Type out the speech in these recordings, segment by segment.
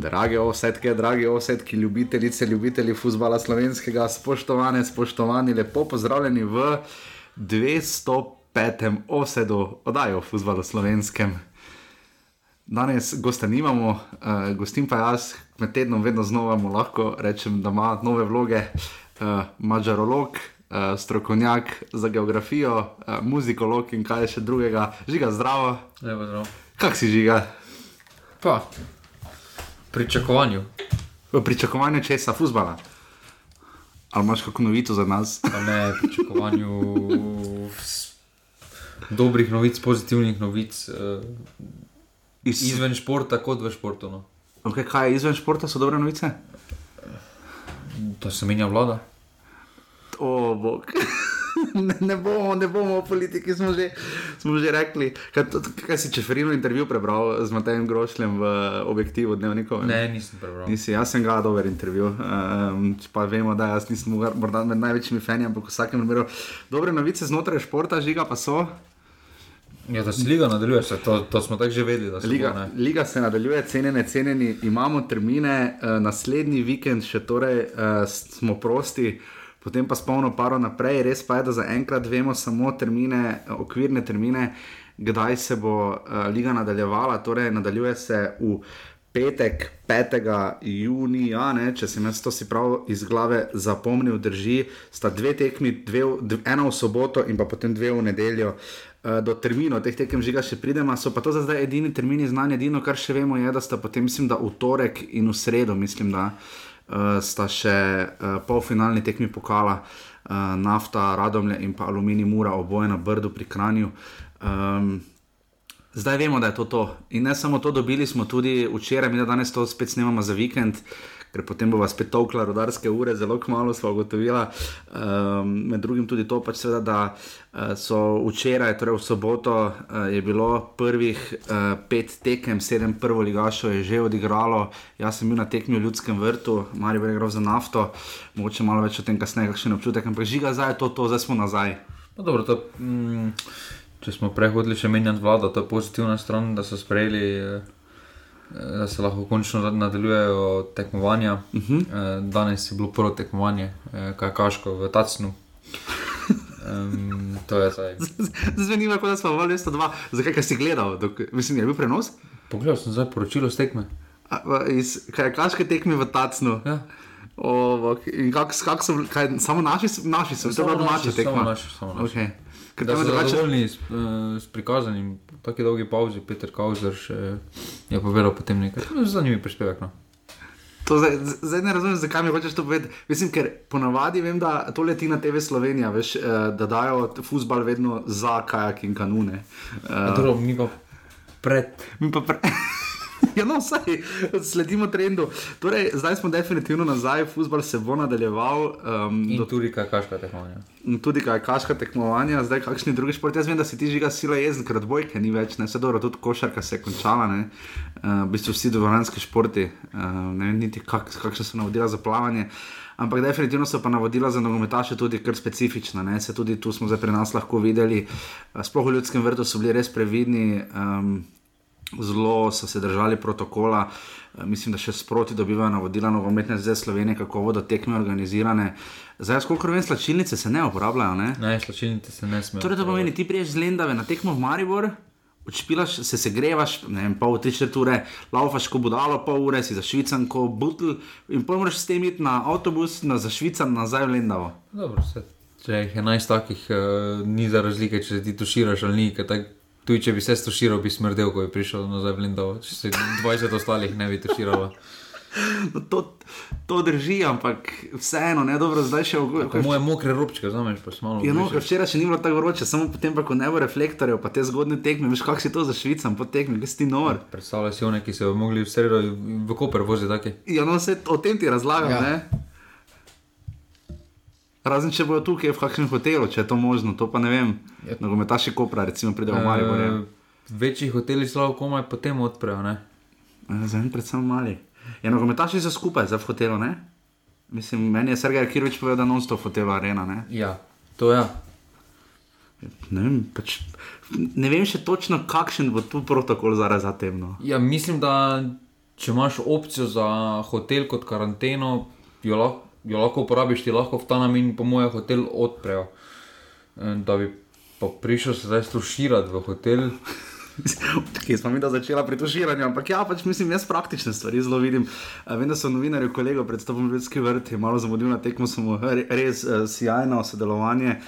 Drage osetke, drage osetke, ljubitelice, ljubitelji futbola slovenskega, spoštovane, spoštovani, lepo pozdravljeni v 205. osedu oddaje o futbalu slovenskem. Danes gosta nimamo, uh, gostim pa jaz, med tednom vedno znova mu lahko rečem, da ima nove vloge, uh, mačarolog, uh, strokovnjak za geografijo, uh, muzikolog in kaj še drugega. Žiga zdravo. Lepo zdrav. Kak si žiga? Pa, pričakovanju. V pričakovanju česa, futbala. Ali imaš kakšno novico za nas? Ne pričakovanju s- dobrih novic, pozitivnih novic, eh, Iz, izven športa, kot v športu. No. okay, kaj je izven športa, so dobre novice? Da se menja vlada. O, bog. Ne, ne, bomo, ne bomo o politiki, smo že, smo že rekli. Kaj, to- kaj si čeferino intervju prebral z Matejem Grošljem v objektivu dnevnikov? Ne, nisem prebral. Nisi, jaz sem ga dober intervju. Um, pa vemo, da jaz nisem morda med največjimi fani, ampak v vsakem primeru dobre novice znotraj športa, žiga pa so. Ja, da se liga nadaljuje, se, to, to smo tako že vedeli. se bo, Liga, ne. Liga se nadaljuje, cenjene, cenjeni, imamo termine, uh, naslednji vikend še torej uh, smo prosti, potem pa spolno paro naprej. Res pa je, da zaenkrat vemo samo termine, okvirne termine, kdaj se bo uh, liga nadaljevala. Torej, nadaljuje se v petek, 5. junija, ne, če sem jaz to si prav iz glave zapomnil, drži, sta dve tekmi, dve, v- dv, ena v soboto in pa potem dve v nedeljo. Eh, Do terminov teh tekem žiga še pridemo, so pa to za zdaj edini termini znani. Edino, kar še vemo, je, da sta potem, mislim, da v torek in v sredo, mislim, da uh, sta še uh, polfinalni tekmi pokala, uh, nafta, radomlje in pa aluminij mura, oboje na brdu pri Kranju. Um, Zdaj vemo, da je to to. In ne samo to, dobili smo tudi včeraj, mi da danes to spet snemamo za vikend, ker potem bo vas spet tokla rodarske ure, zelo kmalo smo ugotovili. Um, med drugim tudi to, pač seveda, da uh, so včeraj, torej v soboto, uh, je bilo prvih uh, pet tekem, sedem prvo ligašov je že odigralo. Jaz sem bil na tekmi v Ljudskem vrtu, Marijo je igral za nafto, mogoče malo več o tem kasneje, kakšen občutek, ampak žiga zdaj je to, to, zdaj smo nazaj. No, dobro, to, mm, če smo prehodili še menjati vlado, to je pozitivna stran, da so sprejeli, eh, da se lahko končno nadaljujejo tekmovanja. Uh Mhm. -huh. Danes je bilo prvo tekmovanje, eh, kaj kaško v Tacnu. Um, to je zdaj. Zveni me, kot da smo v 202, zakaj kaj si gledal, dok, mislim, je bil prenos. Pogledal sem zdaj poročilo z tekme. A, Iz kajakaške tekme v Tacnu. Ja. O, in kak, kak so, kaj, samo naši, naši so, to je bila domača tekma. naši, samo naši. Okay. Ker Da so je drugače. zadovoljni s, uh, s prikazanim, tako dolgi pauzi, Peter Kauzer še je povedal potem nekaj. To je zanimiv prispevek. No. To zdaj, zdaj ne razumem, zakaj mi hočeš to povedati. Mislim, ker ponavadi vem, da to leti na TV Slovenija, veš, eh, da dajo futbal vedno za kajak in kanune. Uh, dobro, mi pa pred. Mi pa pre... Ja, no, vsaj sledimo trendu. Torej, zdaj smo definitivno nazaj, futbol se bo nadaljeval. Um, In do, tudi kakaška tekmovanja. tudi kaj kaška tekmovanja, zdaj kakšni drugi šport. Jaz vem, da si ti žiga sila jezen, ker odbojke ni več, ne se dobro, tudi košarka se je končala, ne. Uh, v bistvu vsi dvoranski športi, uh, ne vem niti kak, kakšne so navodila za plavanje. Ampak definitivno so pa navodila za nogometaše tudi kar specifična. Ne? Se tudi tu smo zdaj pri nas lahko videli, eh, sploh v ljudskem vrtu so bili res previdni. Um, zelo so se držali protokola. Eh, Mislim, da še sproti dobivajo navodila nogometne zveze Slovenije, kako bodo tekme organizirane. Zdaj, koliko vem, slačilnice se ne uporabljajo. Ne? Ne, slačilnice se ne smejo. Torej, to pomeni, ti priješ z Lendave na tekmo v Maribor. Odšpilaš, se segrevaš, ne vem, pol tri četrt ure, laufaš ko budalo, pol ure si za švican, ko butl, in potem moraš s tem iti na avtobus, na za švican, nazaj v Lendavo. Dobro, se, če jih je 11 takih, uh, ni za razlike, če se ti tuširaš ali ni. ker tak- Tudi če bi se stuširal, bi smrdel, ko bi prišel nazaj v Lindov. Če se 20 ostalih ne bi tuširalo. No, to, to drži, ampak vseeno, ne dobro, zdaj še v Ko moje mokre robčke, znameš, pa smo malo. Ja, no, včeraj še ni bilo tako vroče, samo potem, pa, ko ne bo reflektorjev, pa te zgodne tekme, veš, kako si to za Švicam, po tekmi, kaj si ti nor. Predstavljaj si one, ki se bodo mogli v sredo v Koper voziti. Ja, no, vse o tem ti razlagam, ja. Ja. ne? Razen če bojo tukaj v kakšnem hotelu, če je to možno, to pa ne vem. Ja. Nogometaši Kopra, recimo, pridejo v Maribor. Ja. Eh, Večji hoteli slabo komaj potem odprejo, ne? Zdaj predvsem mali. Ja, nogometaši so skupaj, zdaj v hotelu, ne? Mislim, meni je Sergej Kirovič povedal, da non-stop v hotelu arena, ne? Ja, to ja. Ne vem, pač, ne vem še točno, kakšen bo tu protokol zaradi za temno. Ja, mislim, da če imaš opcijo za hotel kot karanteno, jo lahko, jo lahko uporabiš, ti lahko v ta namen, po mojem, hotel odprejo. Eh, Da bi pa prišel se zdaj sluširati v hotel. Ki smo mi da začela pri tuširanju, ampak ja, pač mislim, jaz praktične stvari zelo vidim. Uh, vem, da so novinarji, kolego pred stopom Ljudski vrt, je malo zamudil na tekmo, samo re, res uh, sjajno sodelovanje.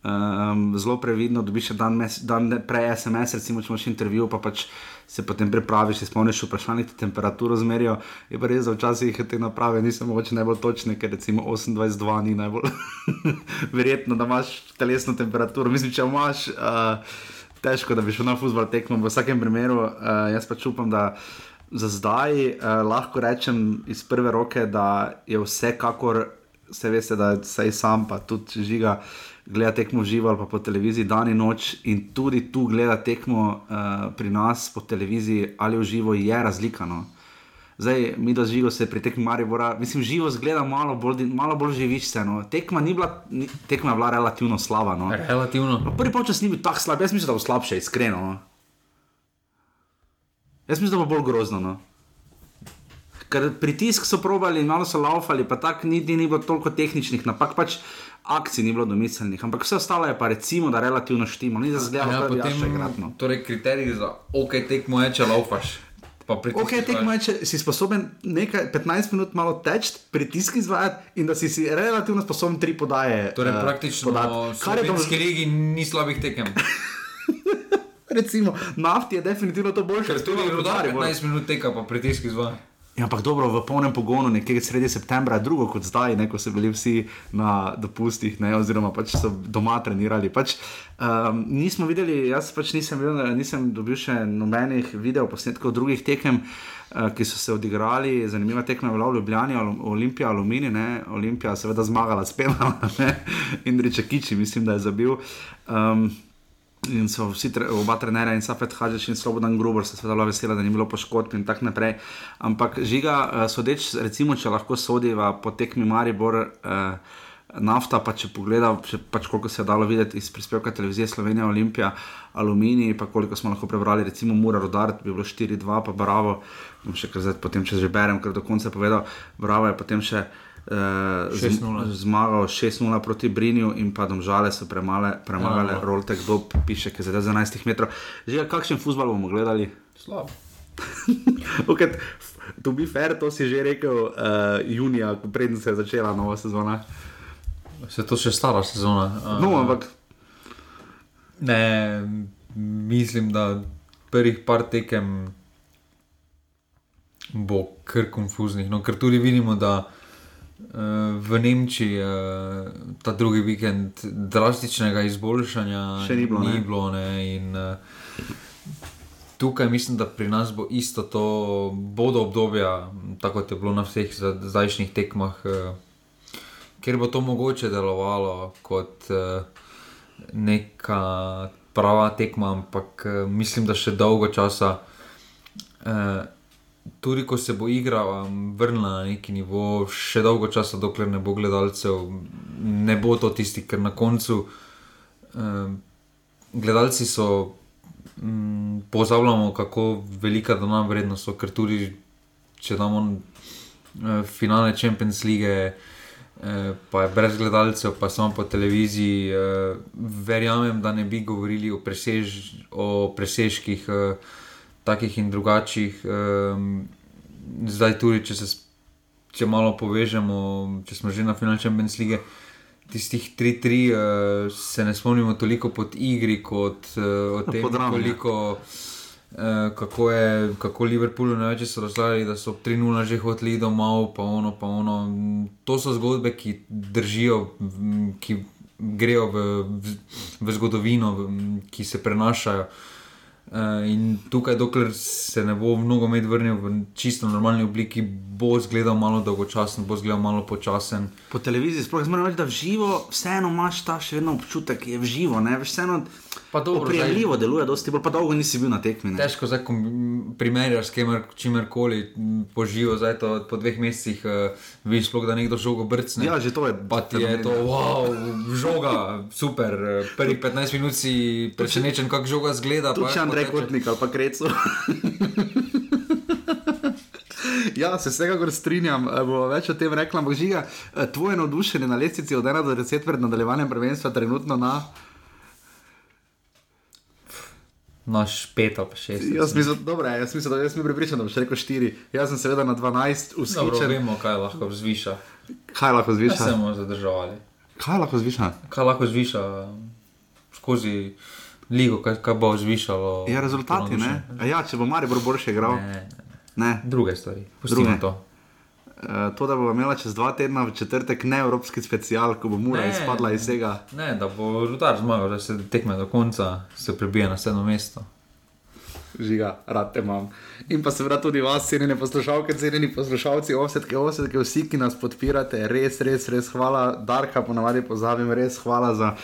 Um, zelo previdno, dobiš še dan, dan prej SMS, recimo, če imaš intervju, pa pač se potem pripraviš, se spomniš vprašanje, ti temperaturo zmerijo. Je pa res, da včasih te naprave niso mogoče najbolj točne, ker recimo 28-2 ni najbolj verjetno, da imaš telesno temperaturo. Mislim, če imaš. Uh, težko, da bi šel na futbol tekmo. V vsakem primeru, uh, jaz pač upam, da za zdaj uh, lahko rečem iz prve roke, da je vsekakor, se veste, da se sam, pa tudi žiga, gleda tekmo živo ali pa po televiziji dan in noč in tudi tu gleda tekmo uh, pri nas po televiziji ali v živo, je razlikano. Zdaj, mi do živo se pri tekmi Maribora, mislim, živo zgleda malo bolj, malo bolj živiš se. No. Tekma, ni bila, ni, tekma je bila relativno slaba. No. Relativno. No, prvi počas ni bil tako slab, jaz mislim, da bo slabše, iskreno. No. Jaz mislim, da bo bolj grozno. No. Ker pritisk so probali, malo so laufali, pa tako ni, ni, ni bilo toliko tehničnih napak, pač akcij ni bilo domiselnih, ampak vse ostalo je pa recimo, da relativno štimo, ni za zgled, da je potem, še gradno. torej, kriterij za ok, tekmo je, če laufaš. Ok, tekmo je, če si sposoben nekaj 15 minut malo teči, pritisk izvajati in da si, si relativno sposoben tri podaje. Torej, eh, praktično podati. v Kar je slovenski dobro. ligi ni slabih tekem. Recimo, nafti je definitivno to boljše, Ker ker tudi tudi rudar rodari. 15 minut teka, pa pritisk izvaja. Ja, ampak dobro, v polnem pogonu, nekje sredi septembra, drugo kot zdaj, ne, ko so bili vsi na dopustih, ne, oziroma pač so doma trenirali. Pač, um, nismo videli, jaz pač nisem, videl, nisem dobil še nobenih videoposnetkov drugih tekem, uh, ki so se odigrali. Zanimiva tekma je bila v Ljubljani, Olimpija, Alumini, ne, Olimpija seveda zmagala s penalom, in Reče Kiči, mislim, da je zabil. Um, In so vsi, tre, oba trenerja, in Safet Hadžič in Slobodan Gruber, se seveda bila vesela, da ni bilo poškodb in tako naprej. Ampak žiga, eh, sodeč, recimo, če lahko sodiva po tekmi Maribor, eh, nafta, pa če pogleda, če, pač koliko se je dalo videti iz prispevka televizije Slovenija, Olimpija, Aluminij, pa koliko smo lahko prebrali, recimo Mura Rodar, bi bilo 4-2, pa Bravo, še kar zdaj, potem če že berem, ker do konca povedal, Bravo je potem še. Uh, 6:0. zmagal 6-0 proti Brinju in pa domžale so premale, premagale, Ja. Roltek Dob, piše, ki je zdaj za 11 metrov. Že kakšen futbol bomo gledali? Slab. Okay, to bi fair, to si že rekel uh, junija, ko predtem se je začela nova sezona. Se to še stara sezona. a- No, ampak Ne, mislim, da prvih par tekem bo kar konfuznih. No, ker tudi vidimo, da uh, v Nemčiji uh, ta drugi vikend drastičnega izboljšanja Še ni bilo, ne. Ni bilo ne, in, uh, tukaj mislim, da pri nas bo isto to, bodo obdobja, tako kot je bilo na vseh zdajšnjih tekmah, uh, kjer bo to mogoče delovalo kot. Uh, neka prava tekma, ampak mislim, da še dolgo časa, eh, tudi ko se bo igra um, vrnila na neki nivo, še dolgo časa, dokler ne bo gledalcev, ne bo to tisti, ker na koncu eh, gledalci so. Mm, Pozabljamo, kako velika dana vrednost so, ker tudi če damo eh, finale Champions League, eh, pa je brez gledalcev, pa samo po televiziji. Eh, verjamem, da ne bi govorili o, presež, o presežkih, eh, takih in drugačnih. Eh, zdaj, tudi če se če malo povežemo, če smo že na finalu Champions League. Tistih 3-3 uh, se ne spomnimo toliko pod igri, kot uh, o tem, Po drami, ja. koliko, uh, kako je kako Liverpoolu največ so razlagali, da so ob 3-0 že hoteli domov, pa ono, pa ono. To so zgodbe, ki držijo, ki grejo v, v, v zgodovino, v, ki se prenašajo. Uh, in tukaj, dokler se ne bo nogomet vrnil v čisto normalni obliki, bo izgledal malo dolgočasen, bo izgledal malo počasen. po televiziji, sploh ne morem reči, da v živo, vseeno imaš ta še vedno občutek, je v živo, ne veš, vseeno. Oprijemljivo deluje, dosti bolj pa dolgo nisi bil na tekmi. ne. Težko zdaj primerjaš s čimerkoli m, poživo, zdaj to po dveh mesecih uh, vidiš, sploh, da nekdo žogo brcne. Ja, že to je. Pa ti je to, wow, žoga, super. eh, Prvih 15 minut si presenečen, kako žoga zgleda. Tudi pa če jak Andrej poteče. Kotnik ali pa Krecu. Ja, se vsekakor strinjam, eh, bo več o tem rekla. Ampak žiga, eh, tvoje navdušenje na lestvici od 1 do 10 pred nadaljevanjem prvenstva trenutno na. Naš pet ali pa šest. Jaz mislim, dobro, jaz mislim, da jaz sem pripričan, da boš rekel 4. Jaz sem seveda na 12 Dobro, usičen. vemo, kaj lahko zviša. Kaj lahko Kaj se zviša? bomo zadržavali? Kaj lahko zviša? Kaj lahko zviša skozi ligo, kaj, kaj bo zvišalo? Ja, rezultati, ne? A Ja, če bo Maribor boljše igral. Ne, ne, ne. Ne. Druge stvari. Pustimo Druge. to. Uh, to, da bo imela čez dva tedna v četrtek ne evropski special, ko bo Mura Ne. izpadla iz tega. Ne, da bo rudar zmagal, da se tekme do konca, se prebije na sedmo mesto. Žiga, rad te imam. In pa seveda tudi vas, cenjene poslušalke, cenjeni poslušalci, osetke, osetke, vsi, ki nas podpirate, res, res, res hvala. Darka, ponavadi pozabim, res hvala za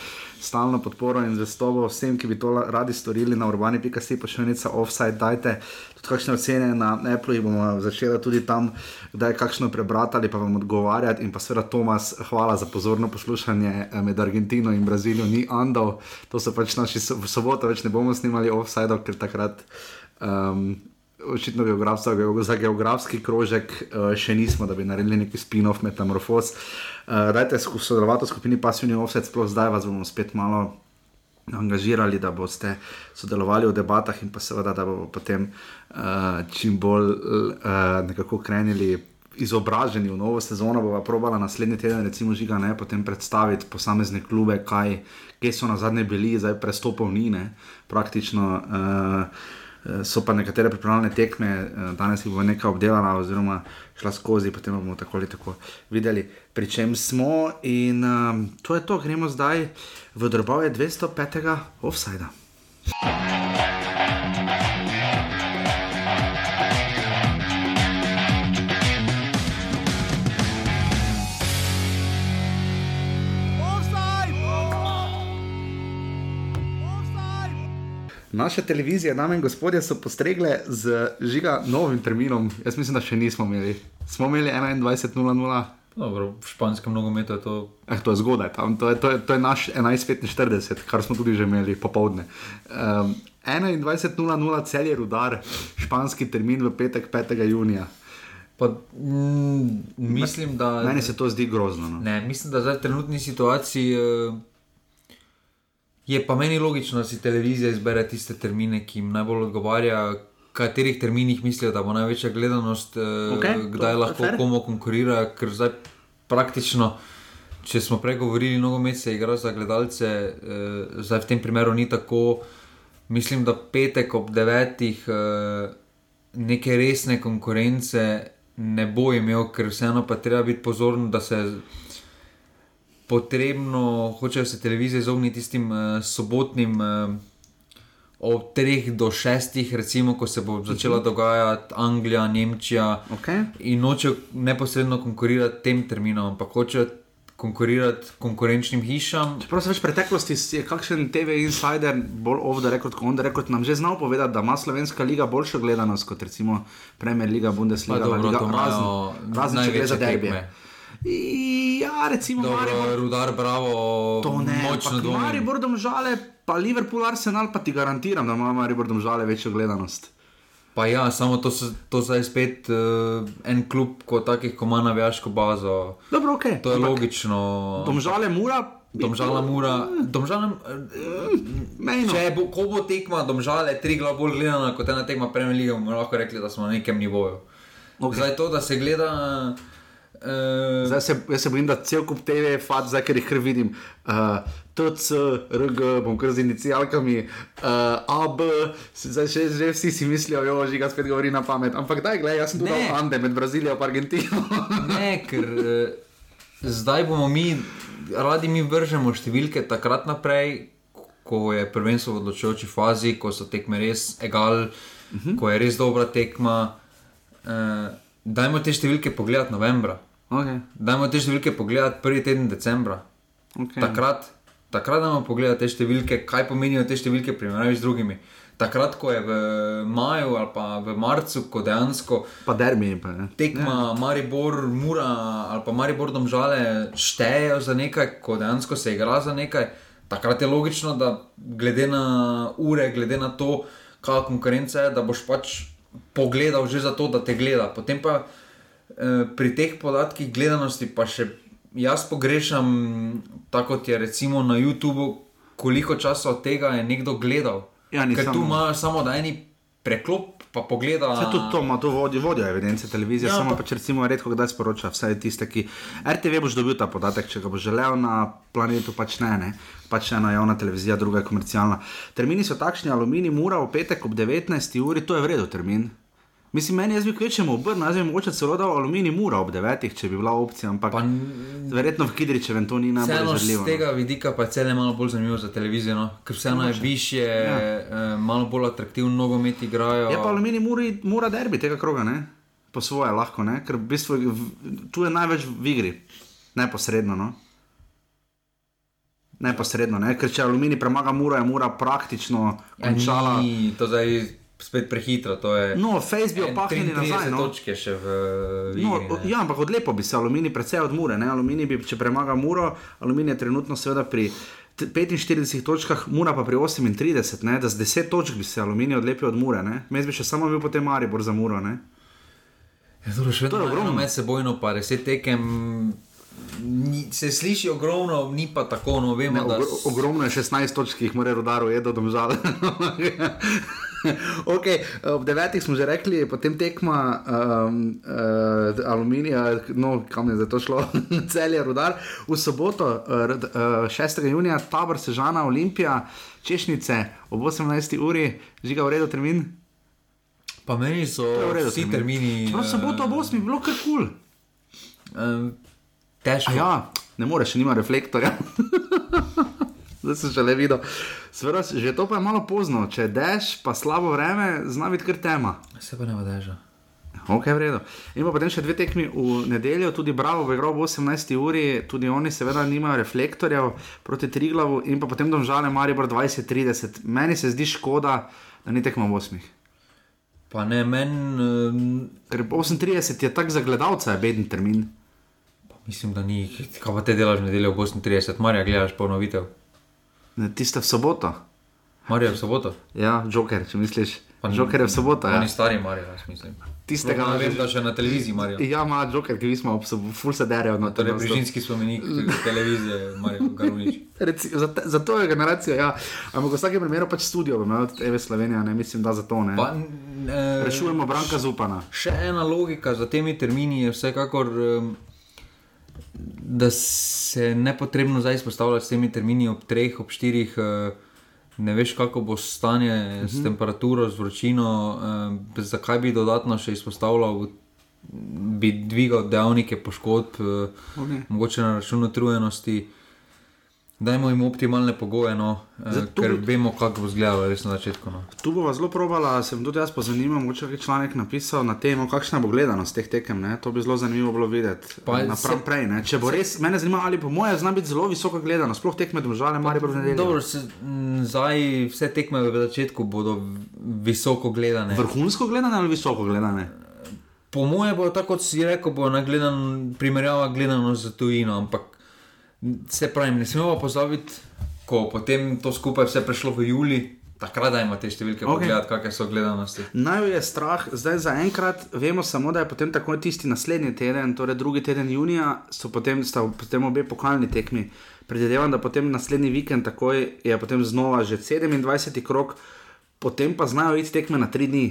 stalno podporo in zvestobo vsem, ki bi to radi storili na urbani.si, pošiljnica offside, dajte tudi kakšne ocene na Apple, jih bomo začeli tudi tam, kdaj kakšno prebrati pa vam odgovarjati. In pa seveda Tomas, hvala za pozorno poslušanje eh, med Argentino in Brazilijo, ni Andov, to so pač naši soboto, več ne bomo snimali offside, ker takrat. Um, Očitno geografska, za geografski krožek uh, še nismo, da bi naredili neki spin-off metamorfoz. Uh, dajte sodelovati v skupini Passivni Offset, sploh zdaj vas bomo spet malo angažirali, da boste sodelovali v debatah in pa seveda, da bomo potem uh, čim bolj uh, nekako krenili. Izobraženi v novo sezono bomo probala naslednji teden, recimo, žiga ne, potem predstaviti posamezne klube, kaj, kje so na zadnje bili, zdaj prestopov ni, ne, praktično. Uh, So pa nekatere pripravljene tekme, eh, danes jih bo nekaj obdelala, oziroma šla skozi, potem bomo tako ali tako videli, pri čem smo. In um, to je to, gremo zdaj v drobove 205. offsajda. Naše televizije, dame in gospodje, so postregle z žiga novim terminom. Jaz mislim, da še nismo imeli. Smo imeli 21.00. Dobro, v španskem nogometu je to. Eh, to je zgodaj, tam, to, je, to, je, to je naš 11.45, kar smo tudi že imeli popovdne. Um, 21.00 cel je rudar, španski termin v petek 5. junija. Pa, mm, mislim, da. Meni se to zdi grozno. No. Ne, mislim, da zdaj v trenutni situaciji uh, je pa meni logično, da si televizija izbere tiste termine, ki jim najbolj odgovarja, katerih terminih mislijo, da bo največja gledanost, Okej, to kdaj je lahko fair. komu konkurira, ker zdaj praktično. Če smo prej govorili, nogomet se igra za gledalce, uh, zdaj v tem primeru ni tako. Mislim, da petek ob devetih uh, neke resne konkurence ne bo imel, ker vseeno pa treba biti pozoren, da se potrebno, hočejo se televizije izogniti tistim uh, sobotnim uh, od 3 do 6, recimo, ko se bo začela dogajati Anglija, Nemčija Okay. in nočejo neposredno konkurirati tem terminom, ampak hočejo konkurirati konkurenčnim hišam. Čeprav se več v preteklosti je kakšen TV insider, bolj off the record, kot on the record, nam že znal povedati, da ima slovenska liga boljšo gledanost kot recimo Premier Liga, Pa Bundesliga, La dobro, Liga, razen, razen če gre za derbije. tekme. Ja, recimo Maribor, Dobro, rudar, bravo, to ne, močno ampak dvomim. Maribor domžale, pa Liverpool, Arsenal, pa ti garantiram, da ima Maribor domžale večjo gledanost. Pa ja, samo to, to zdaj spet uh, en klub, kot takih, ko ima navijaško bazo. Dobro, ok. To je ampak logično. Domžale mura. Domžala mura. Domžala, Mejno. če bo, ko bo tekma domžale tri glav bolj gledana kot ena tekma Premier League, bomo lahko rekli, da smo na nekem nivoju. Ok. Zdaj to, da se gleda. Uh, Zdaj se, jaz se bojim, da cel kup TV je fat, zdaj ker jih kar vidim. Uh, TC, RG, bom kar z inicialkami, uh, AB, se zdaj že, že vsi si mislijo, jo, že ga spet govori na pamet. Ampak daj, gledaj, jaz sem tudi Ne. Ande med Brazilijo in Argentino. Ne, ker uh, zdaj bomo mi, radi mi vržemo številke takrat naprej, ko je prvenstvo v odločujoči fazi, ko so tekme res egal, uh Mhm. -huh. ko je res dobra tekma. Uh, dajmo te številke pogledati novembra, okay, dajmo te številke pogledati prvi teden decembra. okay. Takrat, takrat dajmo pogledati te številke, kaj pomenijo te številke primerjavi z drugimi. Takrat, ko je v maju ali pa v marcu, ko dejansko Pa derbi pa ne. tekma ja. Maribor, Mura ali pa Maribor domžale štejejo za nekaj, ko dejansko se igra za nekaj, takrat je logično, da glede na ure, glede na to, kakšna konkurenca je, da boš pač pogledal že za to, da te gleda. Potem pa eh, pri teh podatkih gledanosti pa še jaz pogrešam, tako kot je recimo na YouTubu, koliko časa od tega je nekdo gledal. Ja, Ker tu samo- ima samo da eni preklop, pa pogleda. Vse tudi to ima, to vodijo, vodijo evidence televizije, Ja, samo pa- pač recimo redko kdaj sporoča, vsaj tiste, ki. RTV boš dobil ta podatek, če ga boš želel na planetu, pač ne, ne. Pač ena javna televizija, druga je komercialna. Termini so takšni, aluminij, mura v petek ob 19. uri, to je v redu termin. Mislim, meni jaz bi kvečemu obrnil, jaz bi mogoče celo dal aluminij mura ob 9, če bi bila opcija, ampak Pa verjetno v Kidričevem to ni najbolj izvedljivo. z no. tega vidika pa je celo malo bolj zanimivo za televizijo, no? ker vseeno je više, ja. eh, malo bolj atraktivno nogomet igrajo. Je pa aluminij muri, mora derbi tega kroga, ne? po svoje lahko, ne? ker v bistvu v- tu je največ v igri, neposredno. No? Neposredno, ne? ker če aluminij premaga mura, je mura praktično Ja, končala. ni to zdaj spet prehitro. to je No, face bi opahnili 33 nazaj. No? točke še v igri. No, ne. ja, ampak odlepo bi se aluminij precej od mure. Ne? Aluminij bi, če premaga muro, aluminij je trenutno seveda pri t- 45 točkah, mura pa pri 38, ne? da z 10 točk bi se aluminij odlepil od mure. Ne? Mes bi še samo bil potem Maribor za muro. Ne? Ja, dobro, še To je vedno ogromno. med sebojno, pa deset tekem. Ni, se sliši ogromno, ni pa tako, no vemo, Ne, da ogro, ogromno je 16 točk, ki jih mora rodaro jedeti, domžal. okay, ob devetih smo že rekli, potem tekma um, uh, aluminija, no kam je zdaj to šlo, cel je rodar. V soboto, uh, 6. junija, tabor Sežana, Olimpija, Češnice ob 18. uri, žiga v redu termin. pa meni so redu vsi termin. termini. Čeprav soboto ob 8. je bilo kar kul. Cool. Um, težko. A ja, ne moreš, nima reflektorja. Zdaj sem še le videl. Sveda, že to pa je malo pozno. Če dež, pa slabo vreme, zna biti kar tema. Se pa ne vdeža. Ok, v redu. In pa potem še dve tekmi v nedeljo, tudi Bravo bo igral ob 18. uri, tudi oni seveda nimajo reflektorjev proti Triglavu in pa potem domžale Maribor 20-30. Meni se zdi škoda, da ni tekmo ob 8. Pa ne, meni um, Ker 38 je tak za gledalca, je beden termin. mislim, da ni. Kaj pa te delaš v nedeljo ob 38, Marija, gledaš ponovitev. Ne, Tiste v soboto. Marija v soboto. Ja, Joker, če misliš. Pa Joker je v soboto. Ja. Oni stari Marija, jaz mislim. Tistega ne vem, da še na televiziji Marija. Ja, ima Joker, ki smo ob sobu, ful se derajo na to. Torej, brižinski spomenik televizije, Marijo Garunič. Reci, za, te- za to je generacijo, ja. Ampak v vsakem primeru pač studio, bi imel TV Slovenija, ne mislim, da za to ne. Pa, eh, Rešujemo Branka Zupana. Še ena logika za temi termini je vsekakor, um, da se nepotrebno zdaj izpostavlja s temi termini ob treh, ob štirih. Uh, ne veš, kako bo stanje uh -huh. s temperaturo, z vročino, uh, zakaj bi dodatno še izpostavljal, bi dvigal dejavnike poškodb, uh, Okay. mogoče na račun utrujenosti. Dajmo jim optimalne pogoje, no, eh, Zato- ker vemo, kako bo izgledalo res na začetku. No. Tu bova zelo probala, sem tudi jaz pozanimal, mogoče je članek napisal na temo, kakšna bo gledanost teh tekem. Ne? To bi zelo zanimivo bilo videti. Napram se- prej, ne? če bo res, mene zanima, ali po moje zna biti zelo visoka gledanost, sploh tekme domžale, mari prvo nedeljo. Dobro, se, m, zdaj vse tekme v začetku bodo visoko gledane. Vrhunsko gledane ali visoko gledane? Po mojem bo tako, kot si rekel, bo nagledan, primerjava gledano z tujino, ampak se pravi, ne smemo pozabiti, ko potem to skupaj vse prešlo v juli, takrat dajmo te številke Ok. okay. pogledati, kakšne so gledanosti. Naj jo je strah, zdaj zaenkrat vemo samo, da je potem tako tisti naslednji teden, torej drugi teden junija, so potem, sta potem obe pokalni tekmi. Predvidevam, da potem naslednji vikend takoj je potem znova že 27. krok, potem pa znajo iti tekme na tri dni.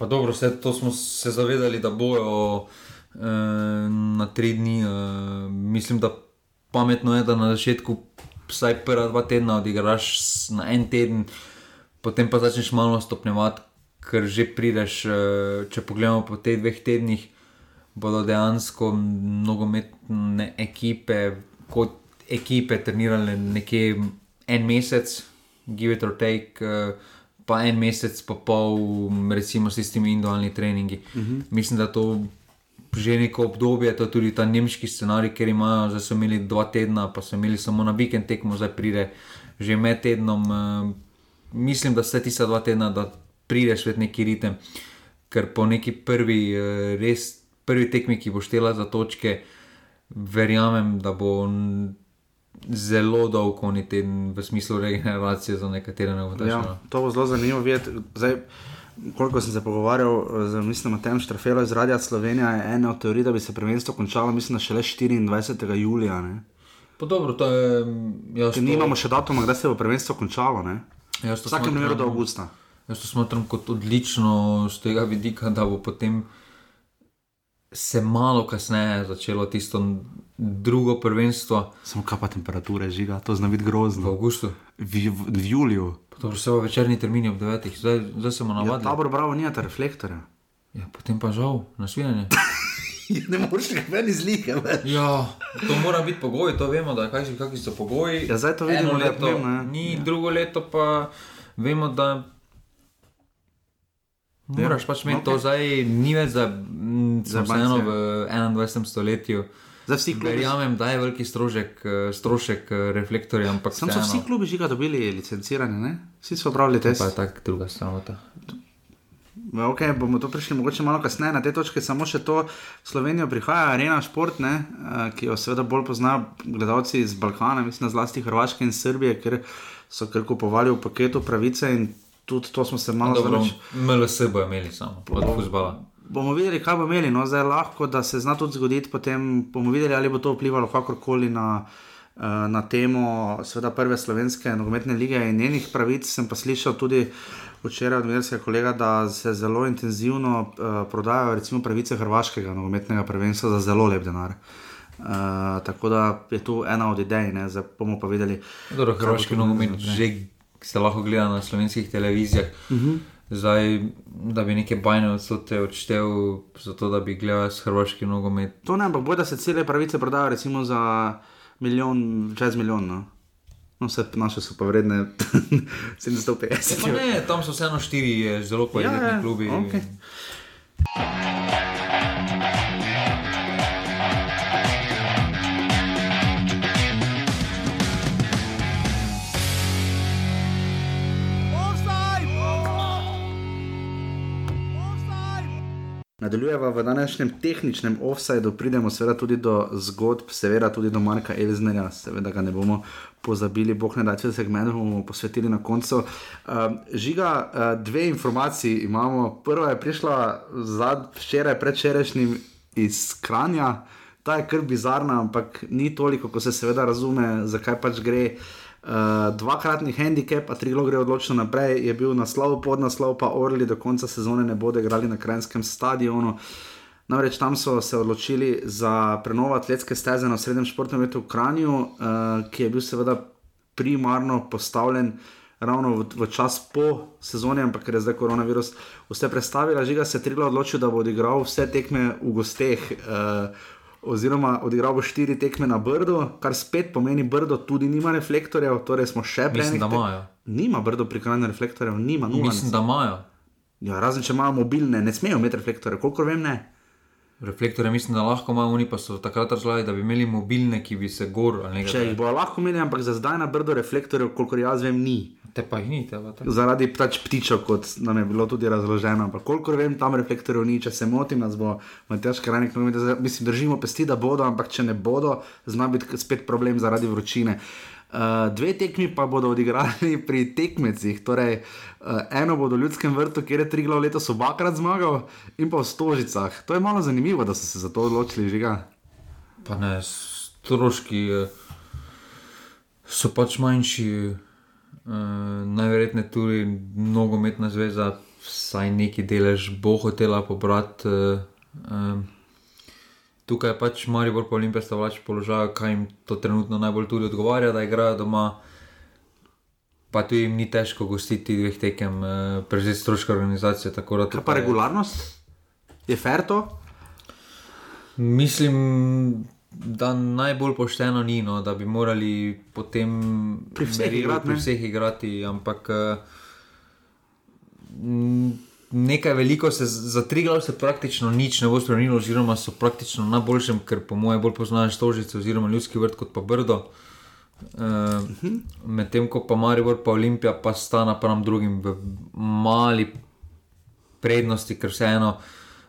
Pa dobro, vse to smo se zavedali, da bojo eh, na tri dni. Eh, mislim, da pametno je, da na začetku vsaj prva dva tedna odigraš na en teden, potem pa začneš malo stopnjevati, ker že prideš, eh, če pogledamo po teh dveh tednih, bodo dejansko nogometne ekipe kot ekipe trenirale nekje en mesec, give it or take. eh, Pa en mesec, pa pol, recimo s tistimi individualnimi treningi. Uh -huh. Mislim, da to že neko obdobje, to je tudi ta nemški scenarij, ker imajo, zdaj so imeli dva tedna, pa so imeli samo na vikend tekmo, zdaj pride že med tednom. Uh, mislim, da se ti sta dva tedna, da prideš v neki ritem, ker po neki prvi, uh, res prvi tekmi, ki bo štela za točke, verjamem, da bo zelo dolg oni teden v smislu regeneracije za nekatere novotaše. Ja, no. to bo zelo zanimivo videti. Zdaj, koliko sem se pogovarjal z mislim, tem Štrafelo iz Radia Slovenija, je ena od teorij, da bi se prvenstvo končalo, mislim, šele 24. julija. Ne? Pa dobro, to je. mm, Jaz to- nimamo še datuma, kdaj se bo prvenstvo končalo. Ne? V vsakem primeru do avgusta. Jaz to smatram kot odlično z tega vidika, da bo potem se malo kasneje začelo tisto drugo prvenstvo Samo kaj pa temperature žiga, to zna biti v grozno. avgustu. V, v, v juliju. Dobro, v večerni termini ob 9. Zdaj, zdaj smo Ja, navadili. tabor bravo, nijate reflektorja. Ja, potem pa žal, nasvidenje. ne moreš ven izlike. Ja, to mora biti pogoj, to vemo, da kaj, kakšni so pogoji. Ja, zdaj to vidimo, Eno leto, pomembno, ja. ni, drugo leto pa vemo, da moraš pač imeti to okej. zdaj, ni več, smo Za vseeno v 21. stoletju. Zdaj vsi klubi, Verjamem, da je veliki strošek, eh, strošek eh, reflektorja, ampak Sam so vsi klubi žiga dobili licenciranje, ne? Vsi so opravili test. Pa je tako druga stran. Ja, Okay, bomo to prišli mogoče malo kasneje na te točke, samo še to. V Slovenijo prihaja Arena Šport, ne, eh, ki jo seveda bolj poznajo gledalci iz Balkana, mislim, zlasti Hrvaške in Srbije, ker so kar kupovali v paketu pravice in tudi to smo se malo zanič. MLS bo imeli samo od futzbala. Bomo videli, kaj bo imeli. No, zdaj lahko, da se zna tudi zgoditi, potem bomo videli, ali bo to vplivalo kakorkoli na, eh, na temo seveda, prve slovenske nogometne lige in njenih pravic. Sem pa slišal tudi včeraj od Mirskega kolega, da se zelo intenzivno uh, prodajajo recimo pravice hrvaškega nogometnega prvenstva za zelo lep denar. Uh, tako da je tu ena od idej, ne? zdaj bomo pa videli. Dobro, hrvaški to nogomet že se lahko gleda na slovenskih televizijah. Uh Mhm. -huh. Zdaj, da bi neke bajne odstote odštel, zato da bi gledal s hrvaški nogomet. To ne, ampak boj, da se cele pravice prodajo recimo za milijon, čez milijon. No, no vse naše so pa vredne 750. Pa ne, tam so vseeno štiri zelo kvalitetni Ja, ja, klubi. okej. Nadaljujeva v današnjem tehničnem offsajdu, pridemo seveda tudi do zgodb, seveda tudi do Marka Elznerja, seveda ga ne bomo pozabili, boh ne da če segment bomo posvetili na koncu. Uh, žiga, uh, dve informaciji imamo. Prva je prišla včeraj, predvčerajšnjim iz Kranja, ta je kar bizarna, ampak ni toliko, ko se seveda razume, zakaj pač gre. Uh, dvakratni handicap, a tri gre odločno naprej, je bil naslov, podnaslov, pa Orli do konca sezone ne bodo igrali na krajskem stadionu. Namreč tam so se odločili za prenovo atletske steze na srednjem športnem letu v Kranju, uh, ki je bil seveda primarno postavljen ravno v, v čas po sezoni, ampak ker je zdaj koronavirus vse predstavila, žiga se je Trigla odločil, da bo odigral vse tekme v gosteh. Uh, Oziroma, odigral bo štiri tekme na Brdu, kar spet pomeni, Brdo tudi nima reflektorjev, torej smo še prej. Mislim, da imajo. Nima Brdo prikrajne reflektorjev, nima nula. Mislim, da imajo. Ja, razen če imajo mobilne, ne smejo imeti reflektorjev, kolikor vem, ne. Reflektore mislim, da lahko imajo, oni pa so takrat razlagali, da bi imeli mobilne, ki bi se gor ali Če jih nekaj. bojo lahko imeli, ampak za zdaj na Brdo reflektorjev, kolikor jaz vem, ni. Te pa jih ni, te pa te. Zaradi pač ptičev, kot nam je bilo tudi razloženo. Ampak kolikor vem, tam reflektorjev ni, če se motim, nas bo Matjaš Krajnik, mislim, držimo pesti, da bodo, ampak če ne bodo, zna biti spet problem zaradi vročine. Uh, dve tekmi pa bodo odigrali pri tekmecih. Torej, uh, eno bodo v Ljudskem vrtu, kjer je Triglav letos obakrat zmagal, in pa v Stožicah. To je malo zanimivo, da so se za to odločili, žiga. Pa ne, stroški eh, so pač manjši, uh, najverjetneje tudi nogometna zveza, vsaj neki delež bo hotela pobrati. Uh, um, tukaj je pač Maribor pa Olimpija sta vlač položaj, kaj jim to trenutno najbolj tudi odgovarja, da igrajo doma. Pa tu jim ni težko gostiti dveh tekem, uh, prevzeti stroške organizacije. tako da Kaj pa regularnost? Je fair to? Mislim, da najbolj pošteno ni, no, da bi morali potem Pri vseh merilu igrati, pri vseh igrati, ampak eh, nekaj veliko se za tri glav se praktično nič ne bo spremenilo, oziroma so praktično na boljšem, ker po mojem bolj poznaš Stožice oziroma Ljudski vrt kot pa Brdo. Uh, Medtem ko pa Maribor pa Olimpija pa sta napram drugim v mali prednosti, ker vseeno,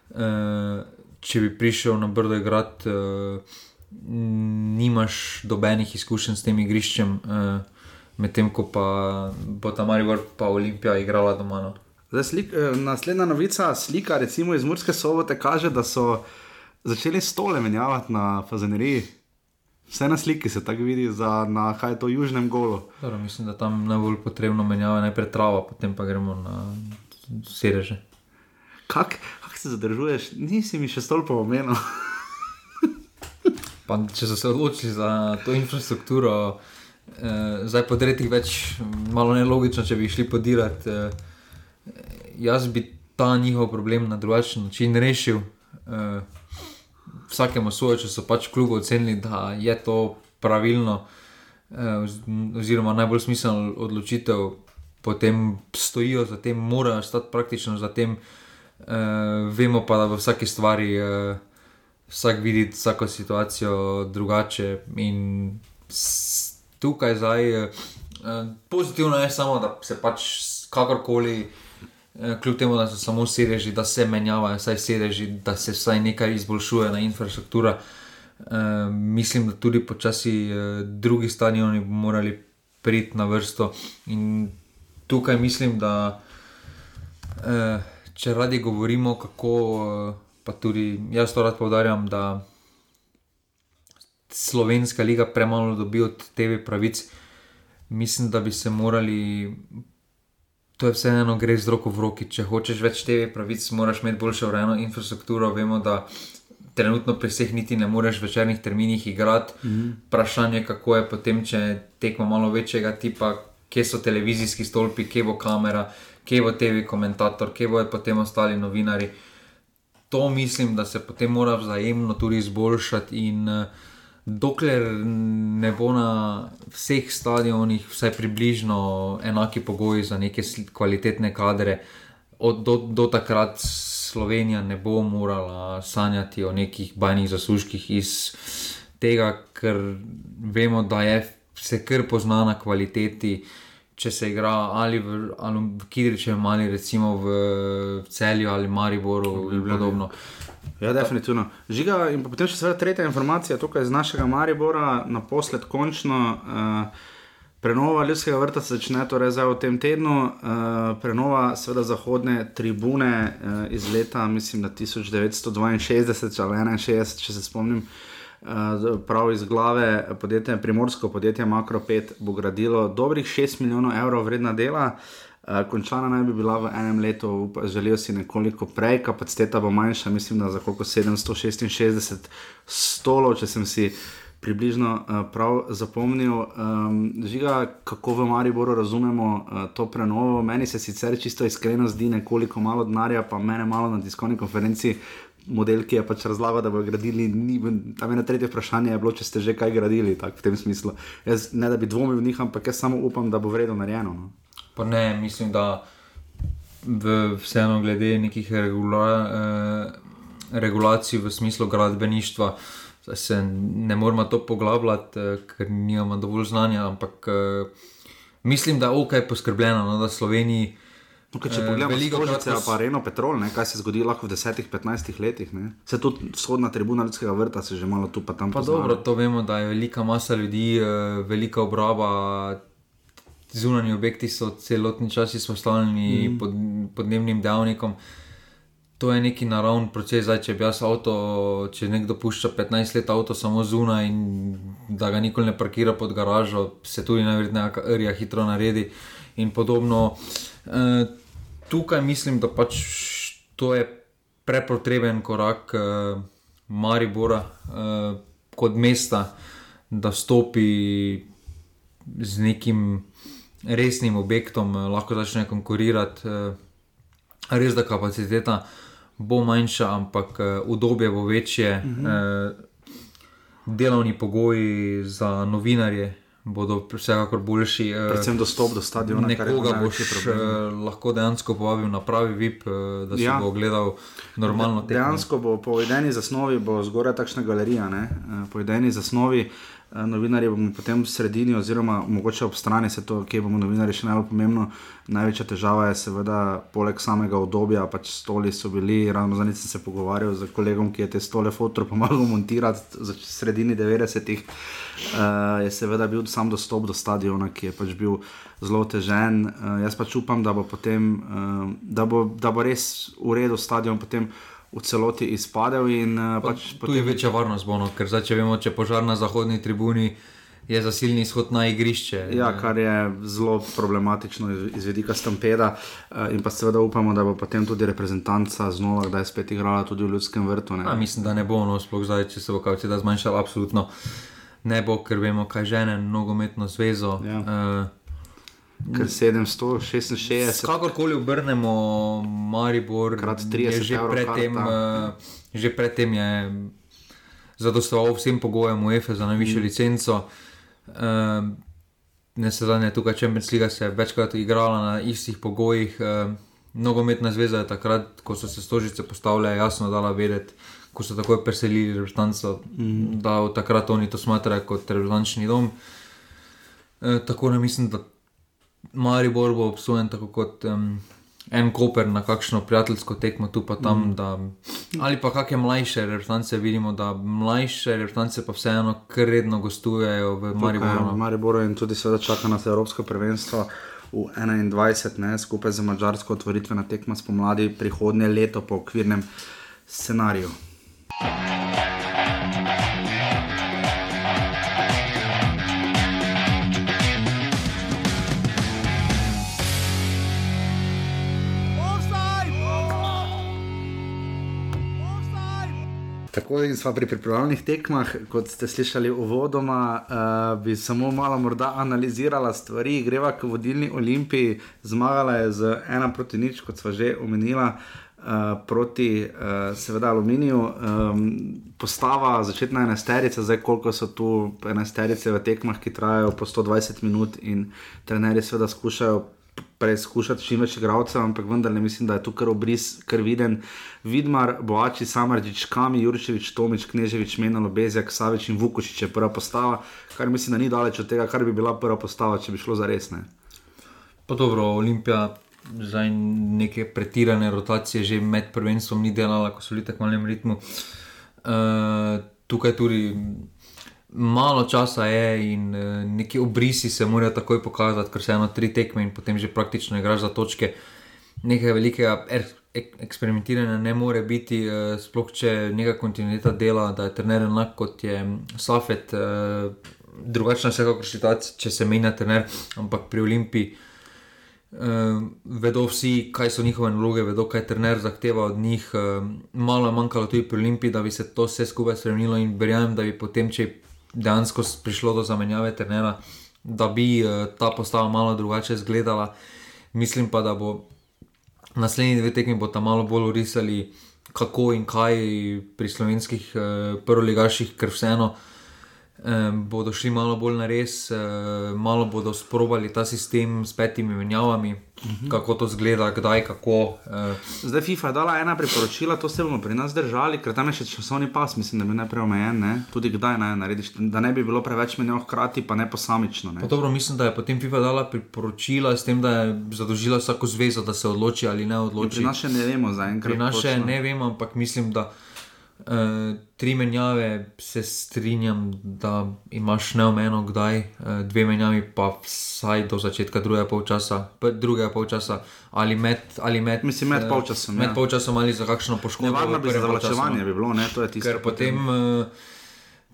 uh, če bi prišel na Brdo igrati uh, nimaš dobenih izkušenj s tem igriščem, uh, medtem ko pa bo ta Maribor pa Olimpija igrala doma. No. Zdaj, slik, eh, naslednja novica, slika recimo iz Murske sobote, kaže, da so začeli stole menjavati na Fazeneriji. Vse na sliki se tako vidi, za, na kaj je to južnem golu. Dobro, mislim, da tam najbolj potrebno menjava najprej trava, potem pa gremo na sedeže. Kako kak se zadržuješ, nisi mi še stolpo omenil. Pa, če so se odločili za to infrastrukturo, eh, zdaj po tretjih več, malo nelogično, če bi šli podirati. Eh, jaz bi ta njihov problem na drugačen način rešil. Eh, vsakemu svoje, če so pač klubu ocenili, da je to pravilno, eh, oziroma najbolj smiselno odločitev, potem stojijo za tem, morajo stati praktično za tem. Eh, vemo pa, da v vsaki stvari. Eh, vsak vidi vsako situacijo drugače. In tukaj zdaj, eh, pozitivno je samo, da se pač kakorkoli, eh, kljub temu, da so samo sedeži, da se menjavajo, vsaj sedeži, da se vsaj nekaj izboljšuje na infrastrukturi. Uh, mislim, da tudi počasi uh, drugi stadioni bodo morali priti na vrsto. In tukaj mislim, da uh, če radi govorimo, kako pa tudi jaz to rad povdarjam, da slovenska liga premalo dobi od TV pravic. Mislim, da bi se morali, to je vseeno, gre z roko v roki. Če hočeš več TV pravic, moraš imeti boljšo urejeno infrastrukturo. Vemo, da trenutno pri vseh niti ne moreš v večernih terminih igrati. Mm -hmm. Vprašanje je, kako je potem, če tekmo malo večjega tipa, kje so televizijski stolpi, kje bo kamera, kje bo TV komentator, kje bojo potem ostali novinari to mislim, da se potem mora vzajemno tudi izboljšati. In uh, dokler ne bo na vseh stadionih vsaj približno enaki pogoji za neke kvalitetne kadre, od, do, do takrat Slovenija ne bo morala sanjati o nekih bajnih zaslužkih iz tega, ker vemo, da je vse kar pozna na kvaliteti. Če se igra ali v, ali v Kidričevu, ali recimo v Celju ali Mariboru ali podobno. Ja, definitivno. Žiga, in potem še seveda tretja informacija tukaj iz našega Maribora, naposled končno. Uh, Prenova ljudskega vrta se začne torej zdaj v tem tednu, uh, prenova seveda zahodne tribune uh, iz leta, mislim, 1962 ali 1961, če se spomnim. Uh, prav iz glave podjetja Primorsko, podjetje Makro5 bo gradilo dobrih 6 milijonov evrov vredna dela. Uh, končana naj bi bila v enem letu, želijo si nekoliko prej, kapaciteta bo manjša, mislim, da za koliko 766 stolov, če sem si približno uh, prav zapomnil. Um, žiga, kako v Mariboru razumemo uh, to prenovo. Meni se sicer čisto iskreno zdi nekoliko malo denarja, pa mene malo na tiskovni konferenci model, ki je pač razlagal, da bodo gradili. Ni, tam je na tretje vprašanje, je bilo, če ste že kaj gradili, tak, v tem smislu. Jaz ne da bi dvomil v njih, ampak jaz samo upam, da bo vredno narejeno. No. Pa ne, mislim, da v, vseeno glede nekih regula, eh, regulacij v smislu gradbeništva. Se ne moramo to poglabljati, eh, ker nimamo dovolj znanja, ampak eh, mislim, da je ok poskrbljeno, no, da Sloveniji No, če eh, pogledamo, veliko ljudi je pa Reno Petrol, ne, kaj se zgodi lahko v 10-15 letih. Ne. Se tudi vzhodna tribuna ljudskega vrta, se že malo tu pa tam pa dobro, to vemo, da je velika masa ljudi, eh, velika obraba. Zunani objekti so celotni čas izpostavljeni mm. pod, podnebnim dejavnikom. To je neki naravni proces. Zdaj, če bi jaz avto, če nekdo pušča 15 let avto samo zunaj in da ga nikoli ne parkira pod garažo, se tudi najverjetneje rja hitro naredi in podobno. E, tukaj mislim, da pač to je prepotreben korak uh, Maribora uh, kot mesta, da stopi z nekim resnim objektom, uh, lahko začne konkurirati. Uh, res, da kapaciteta bo manjša, ampak uh, udobje bo večje, uh -huh. uh, delovni pogoji za novinarje bodo vsekakor boljši. Eh, Predvsem dostop do stadiona. Nekoga boš eh, lahko dejansko povabil na pravi VIP, eh, da si ja. bo gledal normalno tekmo. Dejansko bo po idejni zasnovi, bo zgoraj takšna galerija, po idejni zasnovi. Uh, novinarji bomo potem v sredini, oziroma mogoče ob strani, se to, kje bomo novinarji še najbolj pomembno. Največja težava je seveda, poleg samega obdobja, pač stoli so bili. Ravno zadnjič sem se pogovarjal z kolegom, ki je te stole fotor pomagal montirati v sredini 90-ih. Uh, je seveda bil sam dostop do stadiona, ki je pač bil zelo težen. Uh, jaz pač upam, da bo, potem, uh, da bo, da bo res v redu stadion v celoti izpadel. In, uh, pač tu je večja varnost, bono, ker zdaj, če vemo, če požar na zahodni tribuni. Je zasilni izhod na igrišče. Ja, kar je zelo problematično iz vidika stampeda. Eh, in pa seveda upamo, da bo potem tudi reprezentanca znova, da je spet igrala tudi v ljudskem vrtu. A, mislim, da ne bo, no, sploh zdaj, če se bo kaj da zmanjšala, absolutno ne bo, ker vemo, kaj žene nogometno zvezo. Ja. Uh, Ker 766. Kakorkoli obrnemo, Maribor je že predtem, uh, že predtem je zadostoval vsem pogojem UEFA za najvišjo mm. licenco. Uh, ne se zadnje tukaj, Champions League se je večkrat igrala na istih pogojih. Uh, nogometna zveza je takrat, ko so se stožice postavljale, jasno dala vedeti. Ko so tako preselili reprezentanco, mm. da od takrat oni to smatrajo kot reprezentančni dom. E, tako ne mislim, da Maribor bo obsojen tako kot um, en koper na kakšno prijateljsko tekmo tu pa tam. Mm. Da, ali pa kakšne mlajše reprezentance vidimo, da mlajše reprezentance pa vseeno kar redno gostujejo v Mariboru. V Mariboru in tudi seveda čaka nas Evropsko prvenstvo. V 21, ne, skupaj z mačarsko otvoritveno tekmo spomladi prihodnje leto po okvirnem scenariju. Tako in smo pri pripravljalnih tekmah, kot ste slišali uvodoma, uh, bi samo malo morda analizirala stvari. Greva k vodilni olimpiji, zmagala je z ena proti nič, kot smo že omenila, uh, proti uh, seveda aluminiju. Um, postava začetna enesterica, zdaj koliko so tu enesterice v tekmah, ki trajajo po 120 minut in trenerji seveda skušajo preizkušati čim več igralcev, ampak vendar ne mislim, da je tu kar obris, kar viden. Vidmar, Boači, Samarđič, Kami, Jurčevič, Tomič, Kneževič, Menalo, Bezjak, Savič in Vukošič je prva postava, kar mislim, da ni daleč od tega, kar bi bila prva postava, če bi šlo za resne. Pa dobro, Olimpija. Za neke pretirane rotacije, že med prvenstvom, ni delala, ko so bili tako malem ritmu. Uh, tukaj tudi malo časa je in uh, neki obrisi se morajo takoj pokazati, ker se eno tri tekme in potem že praktično igraš za točke. Nekaj velikega er, ek, eksperimentiranja ne more biti, uh, sploh če neka kontinuiteta dela, da je trener enak kot je Safet. Uh, drugačna je vsekakor situacija, če se menja trener, ampak pri Olimpiji. Uh, vedo vsi, kaj so njihove naloge, vedo, kaj trener zahteva od njih. Uh, malo je manjkalo tudi pri Olimpiji, da bi se to vse skupaj spremenilo in verjamem, da bi potem, če dejansko prišlo do zamenjave trenera, da bi uh, ta postava malo drugače izgledala. Mislim pa, da bo naslednji dve tekmi bo tam malo bolj urisali, kako in kaj pri slovenskih uh, prvoligaših, ker vseeno uh, bodo šli malo bolj na res, eh, malo bodo sprobali ta sistem s petimi menjavami, uh mhm. -huh. kako to zgleda, kdaj, kako. Eh. Zdaj FIFA je dala ena priporočila, to se bomo pri nas držali, ker tam je še časovni pas, mislim, da bi najprej omejen, ne? tudi kdaj naj narediš, da ne bi bilo preveč menjav hkrati, pa ne posamično. Ne? Pa dobro, mislim, da je potem FIFA dala priporočila s tem, da je zadožila vsako zvezo, da se odloči ali ne odloči. In pri nas še ne vemo zaenkrat. Pri nas še ne vemo, ampak mislim, da. Uh, tri menjave, se strinjam, da imaš neomejeno, kdaj, uh, dve menjavi, pa vsaj do začetka drugega polčasa, drugega polčasa ali med. Ali med Mislim, med uh, polčasom. Med ja. polčasom ali za kakšno poškodbo. Nevarno bi za zavlačevanje bi bilo, ne, to je tisto. Ker potem. potem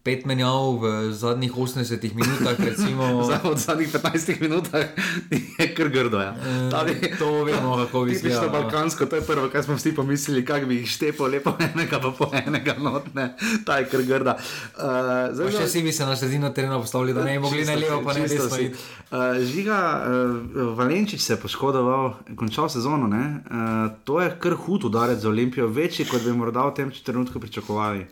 pet menjav v zadnjih 80 minutah. Recimo, v zadnjih 15 minutah je kar grdo. Ja. E, to vemo, kako bi se lahko. Balkansko, to je prvo, kar smo vsi pomislili, kako bi jih štepo lepo enega, pa po enega notne, ta je kar grda. Uh, zdaj, še si bi se na sredino terena postavili, da ne bi mogli na levo, pa ne bi smeli. Uh, žiga, uh, Valenčič se je poškodoval, končal sezono. Uh, to je kar hud udarec za Olimpijo, večji, kot bi morda v tem trenutku pričakovali.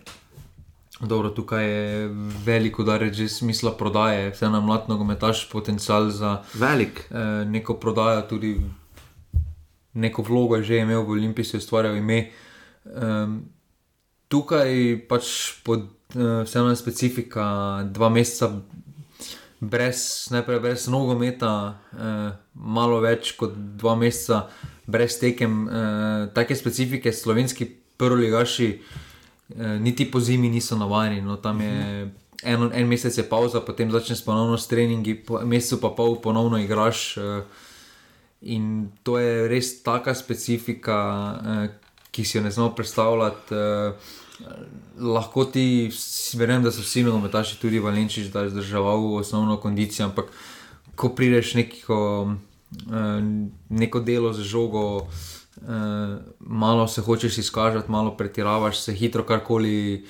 Dobro, tukaj je veliko udarec, že smisla prodaje, vse na mlad nogometaš, potencial za velik. Eh, neko prodajo, tudi neko vlogo je že imel v Olimpiji, se je ustvarjal ime. Eh, tukaj pač pod uh, vseeno specifika, dva meseca brez, najprej brez nogometa, uh, malo več kot dva meseca brez tekem, uh, take specifike, slovenski proligaši, uh, niti po zimi niso navajeni. No, tam je en, en mesec je pauza, potem začneš ponovno s treningi, po mesecu pa pol ponovno igraš. Uh, in to je res taka specifika, uh, ki si jo ne znamo predstavljati. Lahko ti, verjamem, da so vsi nogometaši, tudi Valenčič, da je zdržal osnovno kondicijo, ampak ko prideš neko, eh, neko delo z žogo, eh, malo se hočeš izkažati, malo pretiravaš, se hitro karkoli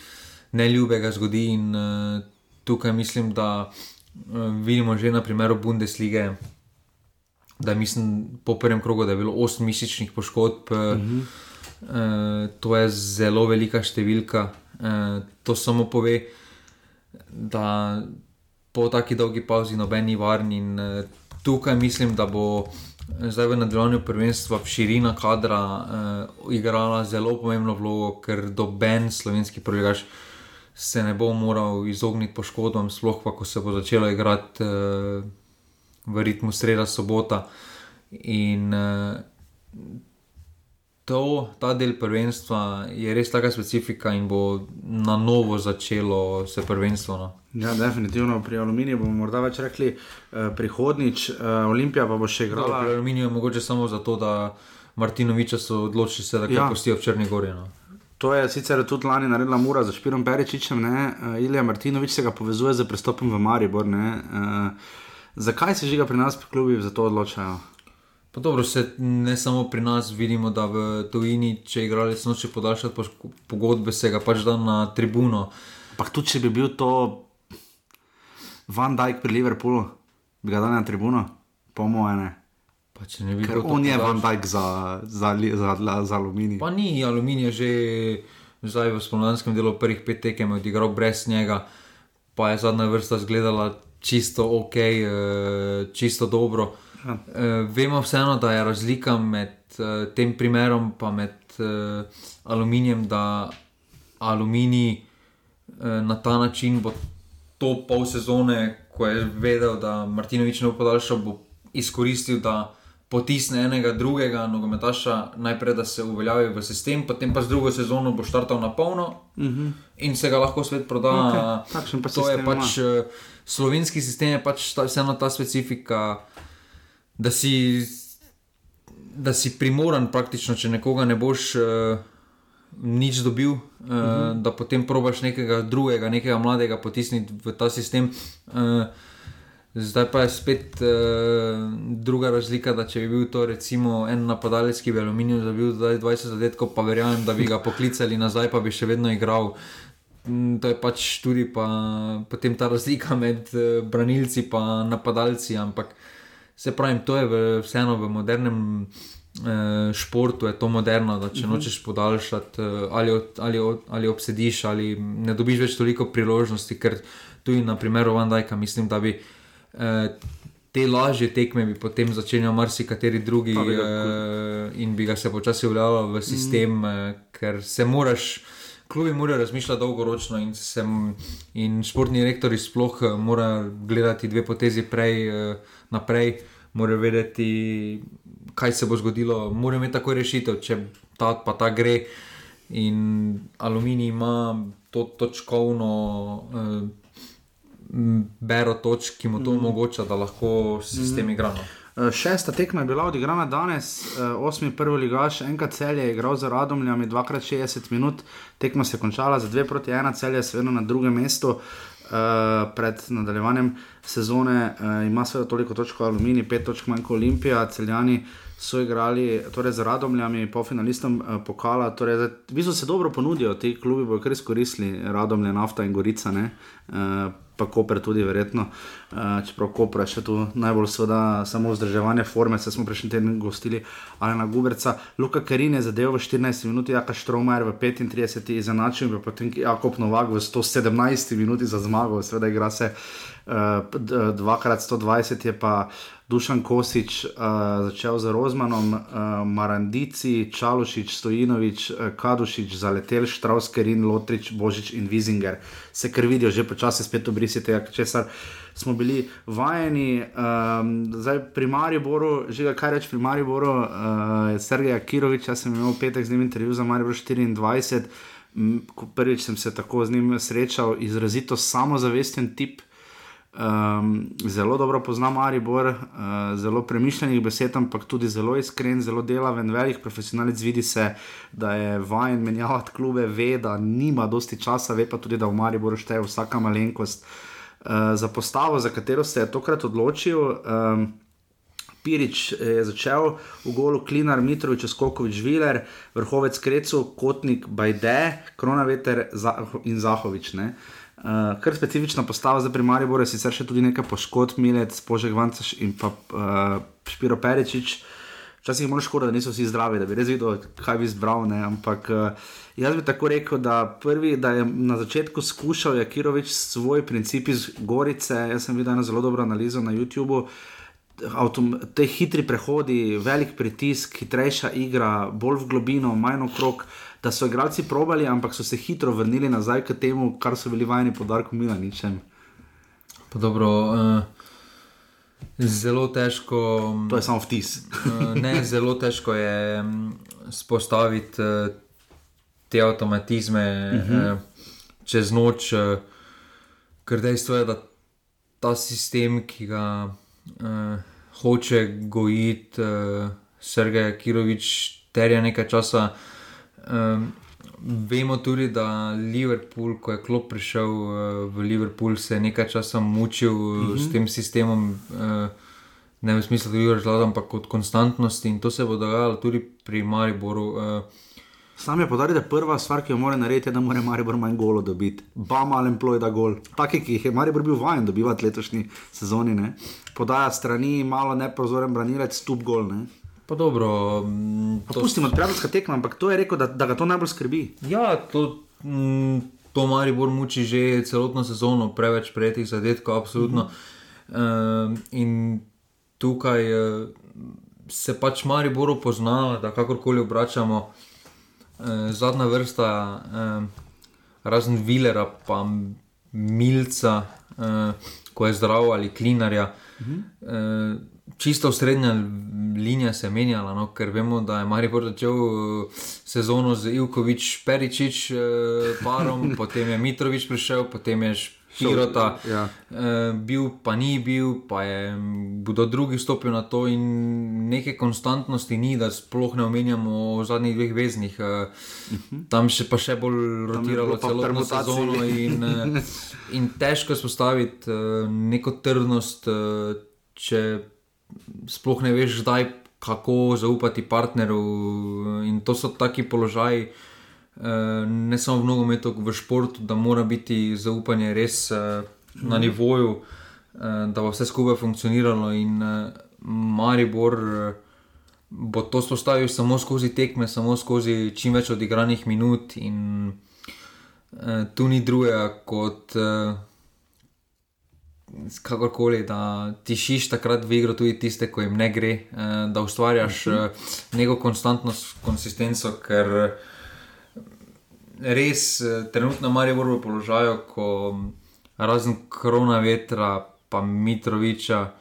neljubega zgodi. In eh, tukaj mislim, da vidimo že na primeru Bundeslige. Da, mislim, po prvem krogu je bilo 8 mesečnih poškodb, uh -huh. Eh, to je zelo velika številka. Uh, to samo pove, da po taki dolgi pauzi noben ni varen. In uh, tukaj mislim, da bo zdaj v nadaljevanju prvenstva širina kadra uh, igrala zelo pomembno vlogo, ker doben slovenski prelegaš se ne bo moral izogniti poškodbam, sploh pa, ko se bo začelo igrati uh, v ritmu sreda sobota. In uh, to, ta del prvenstva je res taka specifika in bo na novo začelo se prvenstvo. No. Ja, definitivno pri Aluminiju bomo morda več rekli eh, prihodnič, eh, Olimpija pa bo še igrala. Pri Aluminiju je mogoče samo zato, da Martinoviča so odločili se, da ga ja. pustijo v Črni Gori. No. To je sicer tudi lani naredila Mura za Špirom Peričičem, ne? Uh, Ilija Martinovič se ga povezuje z pristopom v Maribor. Uh, zakaj se žiga pri nas, pri klubi, za to odločajo? Pa dobro, se ne samo pri nas vidimo, da v tujini, če igralec noče podaljšati pogodbe, se ga pač da na tribuno. Pa tudi, če bi bil to Van Dijk pri Liverpoolu, bi ga dal na tribuno, po mojem. Ker on je Van Dijk za, za, za, za, za aluminij. Pa ni aluminij, že zdaj v spomladanskem delu prvih pet tekem odigral brez njega, pa je zadnja vrsta izgledala čisto ok, eh, čisto dobro. Uh, vemo vseeno, da je razlika med uh, tem primerom in med uh, aluminijem, da aluminij uh, na ta način bo to pol sezone, ko je vedel, da Martinovič ne bo podaljšal, bo izkoristil, da potisne enega drugega nogometaša, najprej da se uveljavi v sistem, potem pa z drugo sezono bo štartal na polno uh mhm. -huh. in se ga lahko svet proda. Okay. To je pač uh, slovenski sistem, je pač ta, vseeno ta specifika da si, da si primoran, praktično, če nekoga ne boš uh, nič dobil, uh, uh -huh. da potem probaš nekega drugega, nekega mladega potisniti v ta sistem. Uh, Zdaj pa je spet uh, druga razlika, da če bi bil to recimo en napadalec, ki bi aluminij zabil 20 zadetkov, pa verjamem, da bi ga poklicali nazaj, pa bi še vedno igral. Mm, to je pač tudi pa, potem ta razlika med uh, branilci in napadalci, ampak uh, Se pravi, to je v, vseeno v modernem eh, športu, je to moderno, da če uh mhm. -huh. nočeš podaljšati eh, ali, ali, ali obsediš, ali ne dobiš več toliko priložnosti, ker tudi na primeru Vandajka mislim, da bi. Eh, Te lažje tekme bi potem začenjal marsikateri drugi, eh, in bi ga se počasi uveljavljal v sistem, mm. eh, ker se moraš, klubi morajo razmišljati dolgoročno, in, se, in športni rektori sploh eh, morajo gledati dve potezi prej. Eh, naprej, morajo vedeti, kaj se bo zgodilo, morajo imeti tako rešitev, če ta pa ta gre. In aluminij ima to točkovno eh, bero točk, ki mu to mm. omogoča, da lahko sistem mm. igra. Eh, šesta tekma je bila odigrana danes, eh, osmi prvi ligaš, enkrat cel je igral za Radomljami, dvakrat 60 minut, tekma se je končala za 2 proti 1, cel je seveda na drugem mestu. Uh, pred nadaljevanjem sezone uh, ima seveda toliko točk, aluminij, pet točk manj kot Olimpija, celjani so igrali torej z radomljami, po finalistom uh, pokala. Torej, vi so se dobro ponudili, ti klubi bodo kar izkoristili, radomlje, nafta in gorica. Uh, pa Koper tudi, verjetno. Uh, čeprav Koper še tu najbolj, seveda, samo vzdrževanje forme, se smo prejšnji teden gostili, ali na Guberca. Luka Karin je zadeval v 14 minuti, Jaka Štromajer v 35, izenačil in potem Jakob Novak v 117 minuti za zmago, seveda igra se dvakrat 120 je pa. Dušan Kosič uh, začel z Rozmanom, uh, Marandici, Čalušič, Stojinovič, uh, Kadušič, Zaletel, Štrauskerin, Lotrič, Božič in Vizinger. Se kar vidijo, že počasi spet obrisite, česar smo bili vajeni. Um, zdaj pri Mariboru, že kaj reči pri Mariboru, uh, Sergej Akirovič, jaz sem imel petek z njim intervju za Maribor 24. Prvič sem se tako z njim srečal, izrazito samozavesten tip. Um, zelo dobro poznam Maribor, uh, zelo premišljenih besed, ampak tudi zelo iskren, zelo delaven, velik profesionalec. Vidi se, da je vajen menjavati klube, ve, da nima dosti časa, ve pa tudi, da v Mariboru šteje vsaka malenkost. Uh, za postavo, za katero se je tokrat odločil, um, Pirič je začel v golu Klinar, Mitrovič, Skokovič, Viler, vrhovec Krecu, Kotnik, Bajde, Kronaveter in Zahovič. Ne? Uh, kar specifična postava za primarje, bo sicer še tudi nekaj poškodb, Milec, Požek Vancaš in pa uh, Špiro Peričič. Včasih je možno škoda, da niso vsi zdravi, da bi res videl, kaj bi izbral. Ne? Ampak uh, jaz bi tako rekel, da prvi, da je na začetku skušal Jakirovič svoj princip iz Gorice. Jaz sem videl eno zelo dobro analizo na YouTubu. Te hitri prehodi, velik pritisk, hitrejša igra, bolj v globino, manj okrog. Uh, da so igralci probali, ampak so se hitro vrnili nazaj k temu, kar so bili vajeni podarku Milaničem. Dobro, uh, zelo težko. To je samo vtis. uh, ne, zelo težko je spostaviti uh, te avtomatizme uh -huh. uh, čez noč, uh, ker dejstvo je, da ta sistem, ki ga uh, hoče gojiti uh, Sergej Kirovič, terja nekaj časa. Um, vemo tudi, da Liverpool, ko je klop prišel uh, v Liverpool, se je nekaj časa mučil uh -huh. s mhm. tem sistemom, uh, ne v smislu, da bi razlagal, ampak kot konstantnosti in to se bo dogajalo tudi pri Mariboru. Sam je podaril, da je prva stvar, ki jo mora narediti, da mora Maribor manj golo dobiti. Bam ali employ da gol. Taki, ki jih je Maribor bil vajen dobivati letošnji sezoni. Ne? Podaja strani, malo neprozoren branilec, stup gol. Ne? Pa dobro. To... Pustimo, to tekmo, ampak to je rekel, da, da ga to najbolj skrbi. Ja, to, m, to Maribor muči že celotno sezono, preveč prejetih zadetkov, absolutno. Mm -hmm. uh, in tukaj uh, se pač Mariboru pozna, da kakorkoli obračamo, uh, zadnja vrsta, uh, razen Vilera, pa Milca, uh, ko je zdrav ali klinarja. Mm -hmm. uh, čisto srednja linija se je menjala, no, ker vemo, da je Marijo začel uh, sezono z Ivkovič, Peričič, uh, parom, potem je Mitrovič prišel, potem je Špirota, ja. uh, bil pa ni bil, pa je kdo drugi stopil na to in neke konstantnosti ni, da sploh ne omenjamo o zadnjih dveh veznih. Uh, tam še pa še bolj rotiralo celotno sezono in, uh, in težko spostaviti uh, neko trdnost, če sploh ne veš, zdaj, kako zaupati partnerju. In to so taki položaji, eh, ne samo v nogometu, v športu, da mora biti zaupanje res eh, na nivoju, eh, da bo vse skupaj funkcioniralo. In Maribor bo to spostavil samo skozi tekme, samo skozi čim več odigranih minut. In tu ni drugega kot kakorkoli, da tišiš takrat v igro tudi tiste, ki jim ne gre, eh, da ustvarjaš uh, neko konstantno konsistenco, ker res eh, trenutno marijo v položaju, ko razen korona vetra, pa Mitroviča.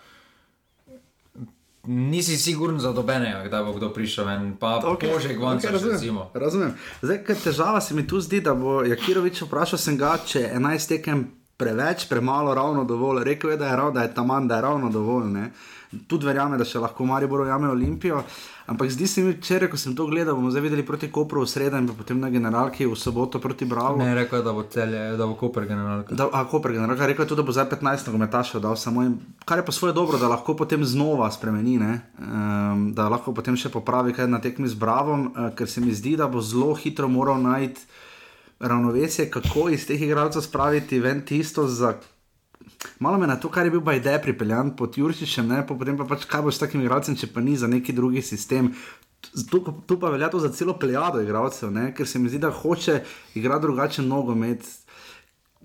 Nisi siguren za dobenega, kdaj bo kdo prišel ven, pa okay. bože, gvanc, okay, razumem. razumem. Zdaj, težava se mi tu zdi, da bo Jakirovič vprašal sem ga, če 11 tekem preveč, premalo, ravno dovolj. Rekel je, da je, da je tam da je ravno dovolj. Ne? Tudi verjame, da še lahko Marijo ujame Olimpijo. Ampak zdi se mi, včeraj, ko sem to gledal, bomo zdaj videli proti Kopru v sredo in potem na generalki v soboto proti Bravo. Ne, rekel je, da bo celje, da bo Koper generalka. Da, a, Koper generalka, rekel je tudi, da bo zdaj 15. kometašev dal samo in kar je pa svoje dobro, da lahko potem znova spremeni, um, da lahko potem še popravi kaj na tekmi z Bravom, uh, ker se mi zdi, da bo zelo hitro moral najti ravnovesje, kako iz teh igralcev spraviti ven tisto, za malo me na to, kar je bil Bajde pripeljan pod Jurčičem, ne, potem pa pač kaj bo s takim igralcem, če pa ni za neki drugi sistem. Tu, tu pa velja to za celo plejado igralcev, ne, ker se mi zdi, da hoče igrati drugačen nogomet.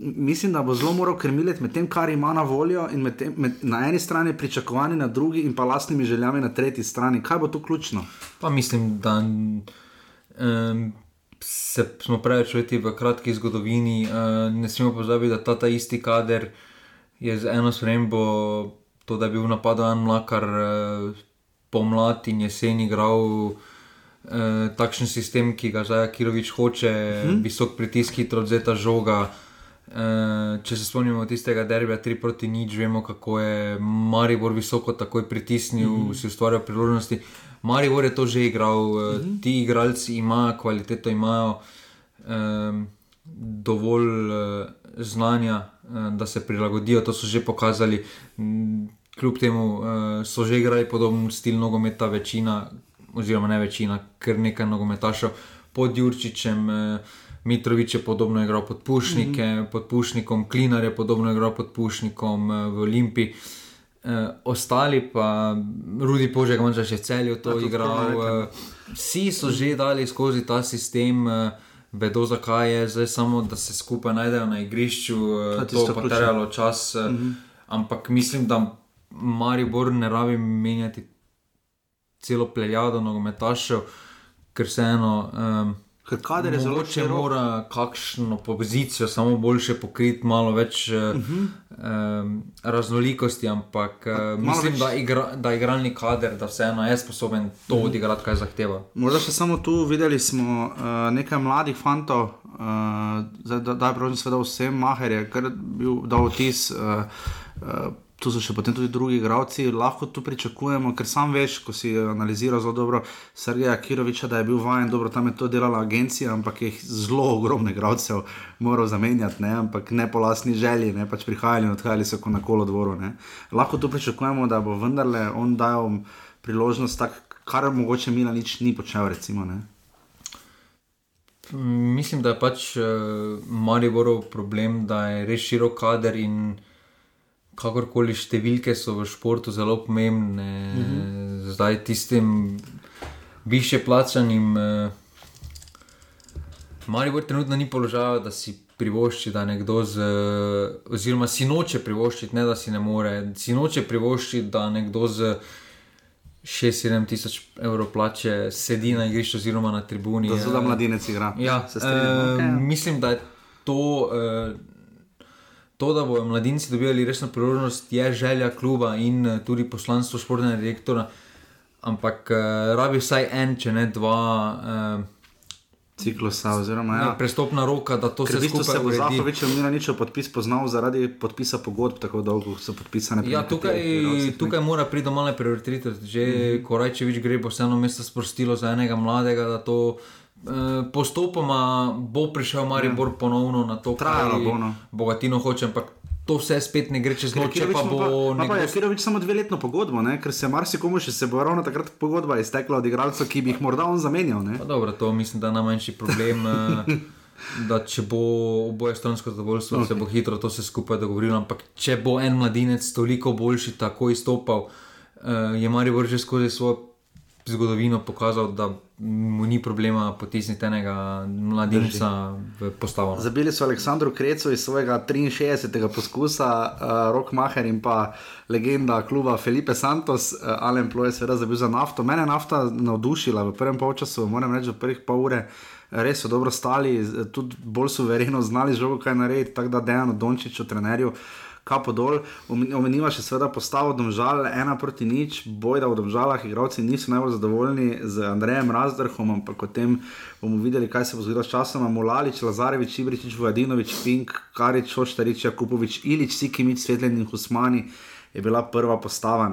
Mislim, da bo zelo moral krmiliti med tem, kar ima na voljo, in med tem, med, na eni strani pričakovani, na drugi, in pa lastnimi željami na tretji strani. Kaj bo tu ključno? Pa mislim, da um, se, smo preveč leti v kratki zgodovini. Uh, ne smemo pozabiti, da ta, ta isti kader je z eno spremembo, to, da je bil napaden mlakar uh, pomlad in jesen igral. Uh, takšen sistem, ki ga zdaj Kirovič hoče, hmm. visok pritisk, hitro odzeta žoga. Uh, če se spomnimo tistega derbija 3 proti nič, vemo, kako je Maribor visoko takoj pritisnil, mm -hmm. si ustvarjal priložnosti. Maribor je to že igral, mm -hmm. ti igralci imajo kvaliteto, imajo um, dovolj uh, znanja, uh, da se prilagodijo, to so že pokazali. Kljub temu uh, so že igrali podoben stil nogometa, večina, oziroma ne večina, kar nekaj nogometašov pod Jurčičem. Uh, Mitrovič je podobno igral pod Pušnike, mm -hmm. pod Pušnikom, Klinar je podobno igral pod Pušnikom eh, v Olimpiji. E, ostali pa, Rudi Požek, manjša še celjo to ja, igral. E, vsi so že dali skozi ta sistem, e, vedo zakaj je, zdaj samo da se skupaj najdejo na igrišču, e, to pa terjalo čas. E, mm -hmm. Ampak mislim, da Maribor ne rabi menjati celo plejado nogometašev, ker se eno. E, Ker kader je zelo če mora kakšno pozicijo, samo boljše pokriti, malo več uh -huh. um, raznolikosti, ampak uh, mislim, več... da, igra, da igralni kader, da vseeno je sposoben to uh mhm. -huh. odigrati, kaj zahteva. Morda še samo tu videli smo uh, nekaj mladih fantov, uh, da je pravzaprav vse vsem maherje, ker je bil dal vtis. Uh, uh, tu so še potem tudi drugi igravci, lahko to pričakujemo, ker sam veš, ko si analiziral zelo dobro Sergeja Kiroviča, da je bil vajen, dobro tam je to delala agencija, ampak je zelo ogromne igravcev moral zamenjati, ne? ampak ne po lastni želji, ne pač prihajali in odhajali so na kolo dvoru. Ne? Lahko to pričakujemo, da bo vendarle on dal priložnost, tak, kar mogoče Mila nič ni počel. Recimo, Mislim, da je pač uh, Mariborov problem, da je res širok kader in kakorkoli številke so v športu zelo pomembne, mm -hmm. zdaj tistim više plačanim. Eh, Mari bo trenutno ni položaj, da si privošči, da nekdo z, oziroma si noče privoščiti, ne da si ne more, si noče privoščiti, da nekdo z 6-7 tisoč evrov plače sedi na igrišču oziroma na tribuni. To so da mladinec igra. Ja, e, okay. Mislim, da je to. E, to, da bodo mladinci dobili resno priložnost, je želja kluba in eh, tudi poslanstvo športnega direktora. Ampak uh, rabi vsaj en, če ne dva. Uh, Ciklusa, oziroma ja. prestopna roka, da to Ker se skupaj uredi. Zato več ni nič podpis poznal zaradi podpisa pogodb, tako dolgo so podpisane. Ja, tukaj, tukaj mora priti do male prioritete. Že mm -hmm. ko reče, več gre, bo se eno mesto sprostilo za enega mladega, da to. Eh, postopoma bo prišel Maribor ja. ponovno na to, kar je no. Bogatino hoče, ampak to vse spet ne gre čez noč. Pa bo nekdo... pa, ker je več samo dveletno pogodbo, ne? ker se marsikomu še se bo ravno takrat pogodba iztekla od igralcev, ki bi jih morda on zamenjal. Dobro, to mislim, da je najmanjši problem. Eh, da če bo oboje stransko zadovoljstvo, okay. se bo hitro to vse skupaj dogovorilo. Ampak če bo en mladinec toliko boljši, tako izstopal, uh, je Marijo že skozi svojo zgodovino pokazal, da mu ni problema potisniti enega mladinca v postavo. Zabili so Aleksandru Krecu iz svojega 63. poskusa, uh, Rock Maher in pa legenda kluba Felipe Santos, uh, Alen Plo je seveda zabil za nafto. Mene je nafta navdušila v prvem polčasu, moram reči, v prvih pol ure. Res so dobro stali, tudi bolj suvereno znali žogo kaj narediti, tako da dejano Dončiću, trenerju. Uh, kapo dol. Omeniva še seveda postavo domžal, ena proti nič, boj da v domžalah igravci niso najbolj zadovoljni z Andrejem Razdrhom, ampak potem bomo videli, kaj se bo zgodilo s časom. Mulalič, Lazarevič, Ibričič, Vojadinovič, Pink, Karič, Šoštarič, Jakupovič, Ilič, Sikimič, Svetlen in Husmani je bila prva postava.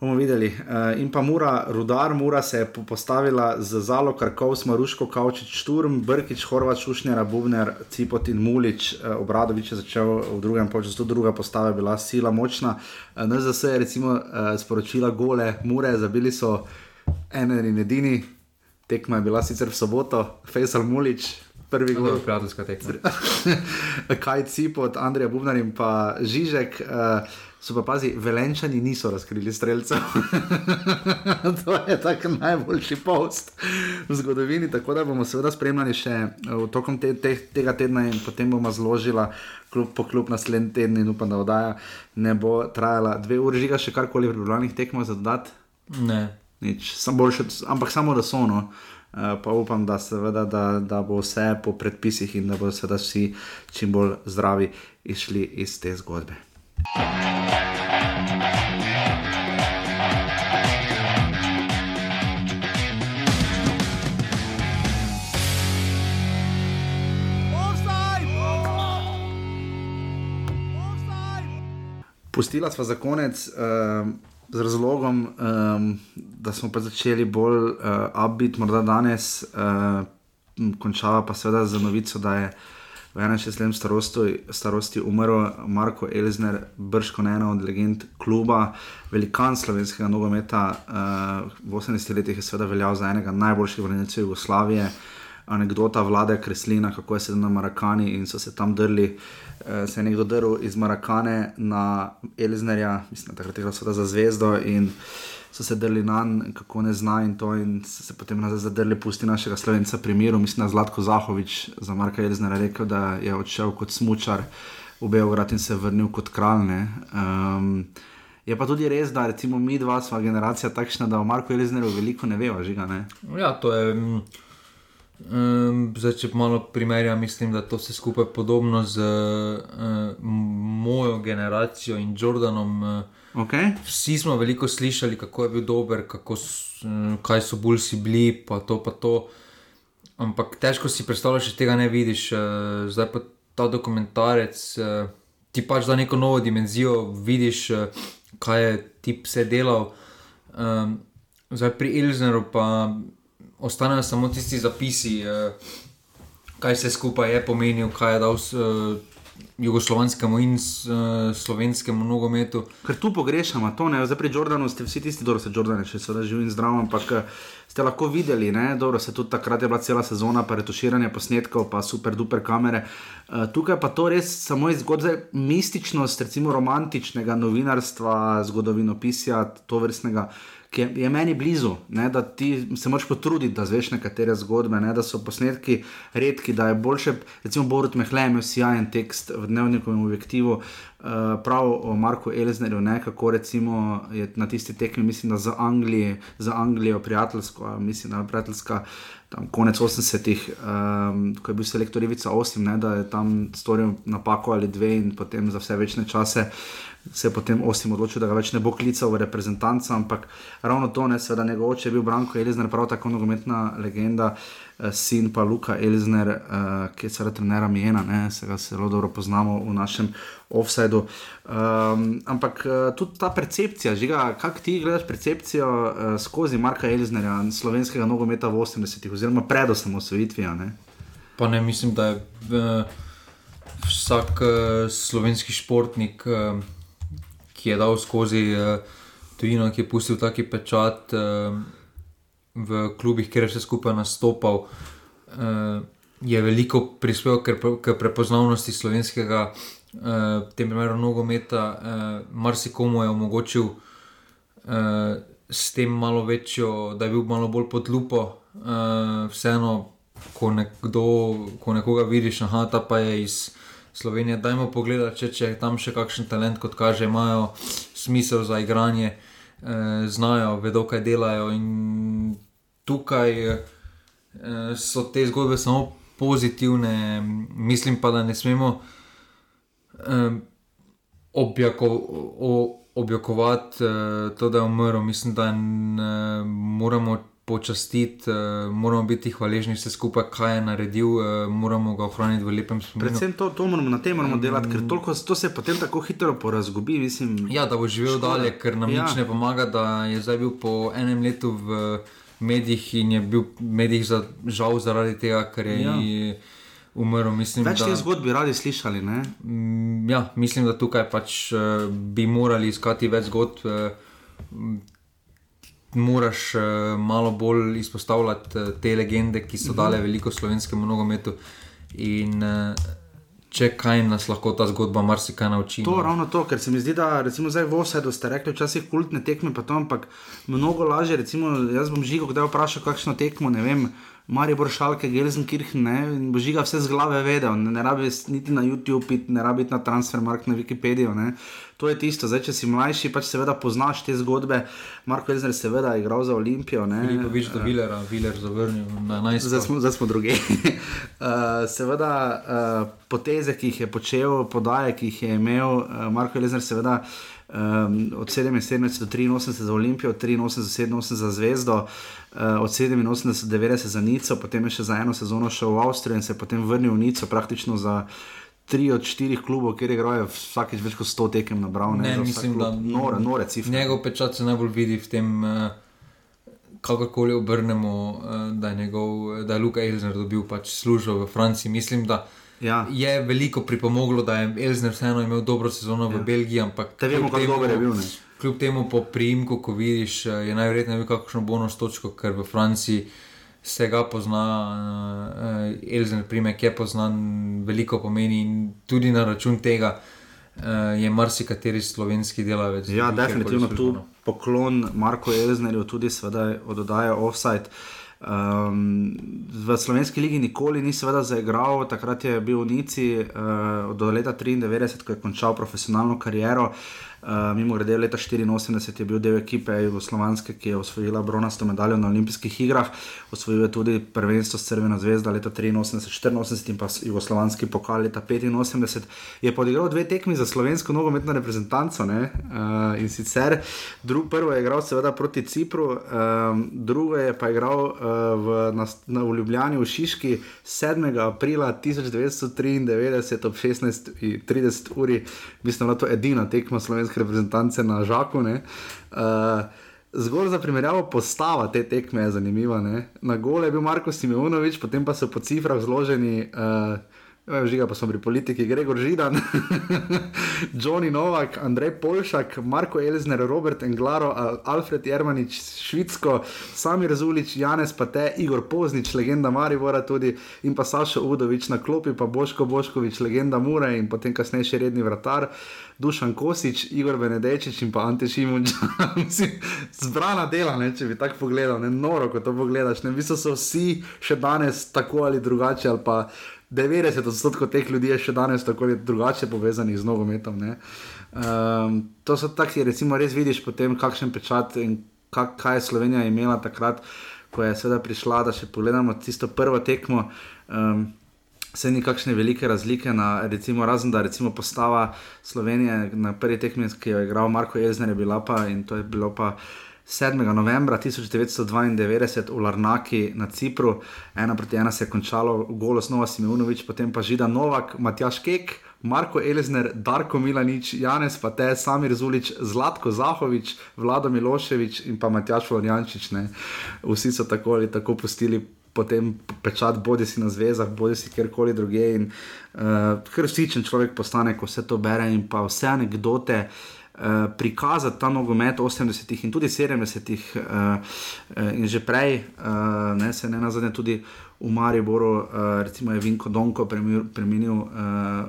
Bomo videli. Uh, in pa Mura, rudar, Mura se je postavila z zalo, kar kovs, Maruško, Kavčič, Šturm, Brkič, Horvat, Šušnjara, Bubner, Cipot in Mulič. Uh, Obradovič je začel v drugem času, tudi druga postava je bila sila močna. Uh, NZS je recimo uh, sporočila gole, Mure, zabili so ene in edini. Tekma je bila sicer v soboto, Fejsal Mulič, prvi gol. prijateljska tekma. Kaj cipo od Andreja Bubnar in pa Žižek. Uh, so pa pazi, velenčani niso razkrili streljcev. to je tak najboljši post v zgodovini. Tako da bomo seveda spremljali še uh, tokom te, te, tega tedna in potem bomo zložila klub po klub naslednji teden in upam, da oddaja ne bo trajala dve uri. Žiga še karkoli v pripravljenih tekmah za dodati. Ne. Nič, sam boljše, ampak samo da so no. Uh, pa upam, da, seveda, da, da bo vse po predpisih in da bodo seveda vsi čim bolj zdravi išli iz te zgodbe. Pustila sva za konec uh, z razlogom, um, da smo pa začeli bolj uh, upbeat, morda danes, uh, končava pa seveda z novico, da je v 61. starosti, starosti umrl Marko Elzner, brško ena od legend kluba, velikan slovenskega nogometa. Uh, v 80 letih je seveda veljal za enega najboljših vrnilcev Jugoslavije. Anekdota vlade Kreslina, kako je sedel na Marakani in so se tam drli. Uh, se je nekdo drl iz Marakane na Elznerja, mislim, takrat je bilo za zvezdo in so se drli na njega, kako ne zna in to, in so se potem nazaj zadrli, pusti našega slovenca pri miru. Mislim, da Zlatko Zahovič za Marka Elznera rekel, da je odšel kot smočar v Beograd in se vrnil kot kralj. Um, je pa tudi res, da recimo mi dva smo generacija takšna, da o Marku Elzneru veliko ne veva, žiga ne. Ja, to je. Um, zdaj, če malo primerjam, mislim, da to vse skupaj podobno z uh, mojo generacijo in Jordanom. Uh, Okay. Vsi smo veliko slišali, kako je bil dober, kako, kaj so bulsi bili, pa to, pa to. Ampak težko si predstavljati, če tega ne vidiš. Zdaj pa ta dokumentarec ti pač da neko novo dimenzijo, vidiš, kaj je ti vse delal. Zdaj pri Ilzneru pa ostanejo samo tisti zapisi, kaj se skupaj je pomenil, kaj je dal jugoslovanskemu in uh, slovenskemu nogometu. Ker tu pogrešamo to, ne? zdaj pri Jordanu ste vsi tisti, da se Jordan še sedaj živi in zdrav, ampak ste lahko videli, da dobro, se tudi takrat je bila cela sezona, pa retuširanje posnetkov, pa super duper kamere. Uh, tukaj pa to res samo izgodze mističnost, recimo romantičnega novinarstva, zgodovinopisja, to vrstnega. Ki je, je meni blizu, ne, da ti se moraš potruditi, da zveš nekatere zgodbe, ne, da so posnetki redki, da je boljše. Recimo, Borut Mehle je imel sjajen tekst v dnevnikovem objektivu, uh, prav o Marku Elznerju, ne, kako recimo je na tisti tekmi, mislim, da za, Angliji, za Anglijo prijateljsko, mislim, da je prijateljska. Tam konec 80-ih, um, ko je bil selektor Ivica Osim, ne, da je tam storil napako ali dve, in potem za vse večne čase se je potem Osim odločil, da ga več ne bo klical v reprezentanco. Ampak ravno to, ne, seveda njegov oče je bil Branko Elizner, prav tako nogometna legenda, uh, sin pa Luka Elizner, uh, ki je seveda trenera Mijena, ne, se ga zelo dobro poznamo v našem offsajdu. Um, ampak uh, tudi ta percepcija, žiga, kako ti gledaš percepcijo skozi Marka Eliznerja, slovenskega nogometa v 80-ih, oziroma pred osamosvojitvijo? Pa ne mislim, da je uh, vsak uh, slovenski športnik, uh, ki je dal skozi uh, tujino, ki je pustil taki pečat uh, v klubih, kjer je vse skupaj nastopal, uh, je veliko prispeval k prepoznavnosti slovenskega, uh, tem primeru nogometa, uh, marsikomu je omogočil. Uh, S tem malo večjo, da je bil malo bolj pod lupo, uh, vseeno, ko, nekdo, ko nekoga vidiš, aha, ta pa je iz Slovenije. Dajmo pogledati, če, če je tam še kakšen talent, kot kaže, imajo smisel za igranje, uh, znajo, vedo, kaj delajo. In tukaj uh, so te zgodbe samo pozitivne, mislim pa, da ne smemo um, objakovati objokovati uh, to, da je umrl. Mislim, da ne, moramo počastiti, uh, moramo biti hvaležni vse skupaj, kaj je naredil, uh, moramo ga ohraniti v lepem spominu. Predvsem to, to moramo na tem moramo delati, ker toliko, to se potem tako hitro porazgubi. Mislim, ja, da bo živel škoda. dalje, ker nam Ja. nič ne pomaga, da je zdaj bil po enem letu v medijih in je bil v medijih za, žal zaradi tega, ker je Ja. umrl. Mislim, Več teh zgodb bi radi slišali. Ne? Mm, Ja, mislim, da tukaj pač uh, bi morali iskati več zgodb. Uh, moraš uh, malo bolj izpostavljati uh, te legende, ki so dale veliko slovenskemu nogometu. In, uh, Če kaj nas lahko ta zgodba marsikaj nauči. To je ravno to, ker se mi zdi, da recimo zdaj v Osedu ste rekli, včasih kultne tekme, pa to, ampak mnogo lažje. Recimo, jaz bom žigo, kdaj vprašal, kakšno tekmo, ne vem. Maribor Šalke, Gelsenkirchen, ne, in bo žiga vse z glave vedel, ne, ne rabi niti na YouTube, ne rabi na Transfermark, na Wikipedijo. Ne. To je tisto, zdaj če si mlajši, pač seveda poznaš te zgodbe. Marko Elzner seveda je igral za Olimpijo. Veliko več do Vilera, Viler zavrnil na najstarejši. Zdaj smo, zdaj smo druge. uh, seveda uh, poteze, ki jih je počel, podaje, ki jih je imel, uh, Marko Elzner seveda. Um, od 77 do 83 za Olimpijo, od 83 do 87 za Zvezdo, uh, od 87 do 90 za Nico, potem je še za eno sezono šel v Avstrijo in se potem vrnil v Nico, praktično za tri od štirih klubov, kjer igrajo vsakeč več kot 100 tekem na Brown. Ne, mislim, da nore, nore cifre. Njegov pečat se najbolj vidi v tem, uh, kakorkoli obrnemo, uh, da, je njegov, da je Luka Elžir dobil pač službo v Franciji. Mislim, da ja. je veliko pripomoglo, da je Elžir vseeno imel dobro sezono ja. v Belgiji. Ampak te vemo, kako dober je bil. Ne? Kljub temu, po primku, ko vidiš, je najverjetneje bil kakšno bonus točko, ker v Franciji se ga pozna, uh, Elžir Primek je poznan, veliko pomeni in tudi na račun tega uh, je marsikateri slovenski delavec. Ja, definitivno tu poklon Marko Elžirju, tudi seveda oddaja offside. Um, v slovenski ligi nikoli ni seveda zaigral, takrat je bil v Nici uh, do leta 93, ko je končal profesionalno kariero. Uh, Uh, mimo grede, leta 84 je bil del ekipe Jugoslovanske, ki je osvojila bronasto medaljo na olimpijskih igrah, osvojil je tudi prvenstvo s Crvena zvezda leta 83, 84 in pa Jugoslovanski pokal leta 85. Je podigral dve tekmi za slovensko nogometno reprezentanco uh, in sicer dru, prvo je igral seveda proti Cipru, um, drugo je pa igral uh, v, na, na, v Ljubljani v Šiški 7. aprila 1993 ob 16.30 uri, mislim, da je to edina tekma slovenske slovenske reprezentance na Žaku. Uh, zgolj za primerjavo postava te tekme je zanimiva. Ne? Na gole je bil Marko Simeonovič, potem pa so po cifrah zloženi. Uh, Žiga pa smo pri politiki, Gregor Židan, Johnny Novak, Andrej Polšak, Marko Elzner, Robert Englaro, Alfred Jermanič, Švicko, Samir Zulič, Janez Pate, Igor Poznič, legenda Marivora tudi in pa Sašo Udovič na klopi, pa Boško Boškovič, legenda Mure in potem kasneje še redni vratar. Dušan Kosič, Igor Benedečič in pa Ante Šimunč. Zbrana dela, ne, če bi tako pogledal, ne noro, ko to pogledaš. Ne, v bistvu so vsi še danes tako ali drugače, ali pa 90 odstotkov teh ljudi je še danes tako ali drugače povezanih z nogometom. Um, to so taki, recimo, res vidiš potem, kakšen pečat in kak, kaj je Slovenija imela takrat, ko je seveda prišla, da še pogledamo tisto prvo tekmo. Um, se ni kakšne velike razlike, na, recimo, razen da recimo postava Slovenije na prvi tekmi, ki jo je igral Marko Jezner, je bila pa in to je bilo pa. 7. novembra 1992 v Larnaki na Cipru, ena proti ena se je končalo, golo Snova Simeunovič, potem pa Žida Novak, Matjaš Kek, Marko Elizner, Darko Milanič, Janez Pate, Samir Zulič, Zlatko Zahovič, Vlado Miloševič in pa Matjaš Florjančič. Vsi so tako ali tako pustili potem pečat, bodi si na zvezah, bodi si kjerkoli drugje. In uh, kar vsičen človek postane, ko vse to bere in pa vse anekdote. Uh, prikazati ta nogomet 80-ih in tudi 70-ih, uh, uh, in že prej, ne, se ne nazadnje tudi v Mariboru, recimo je Vinko Donko preminil,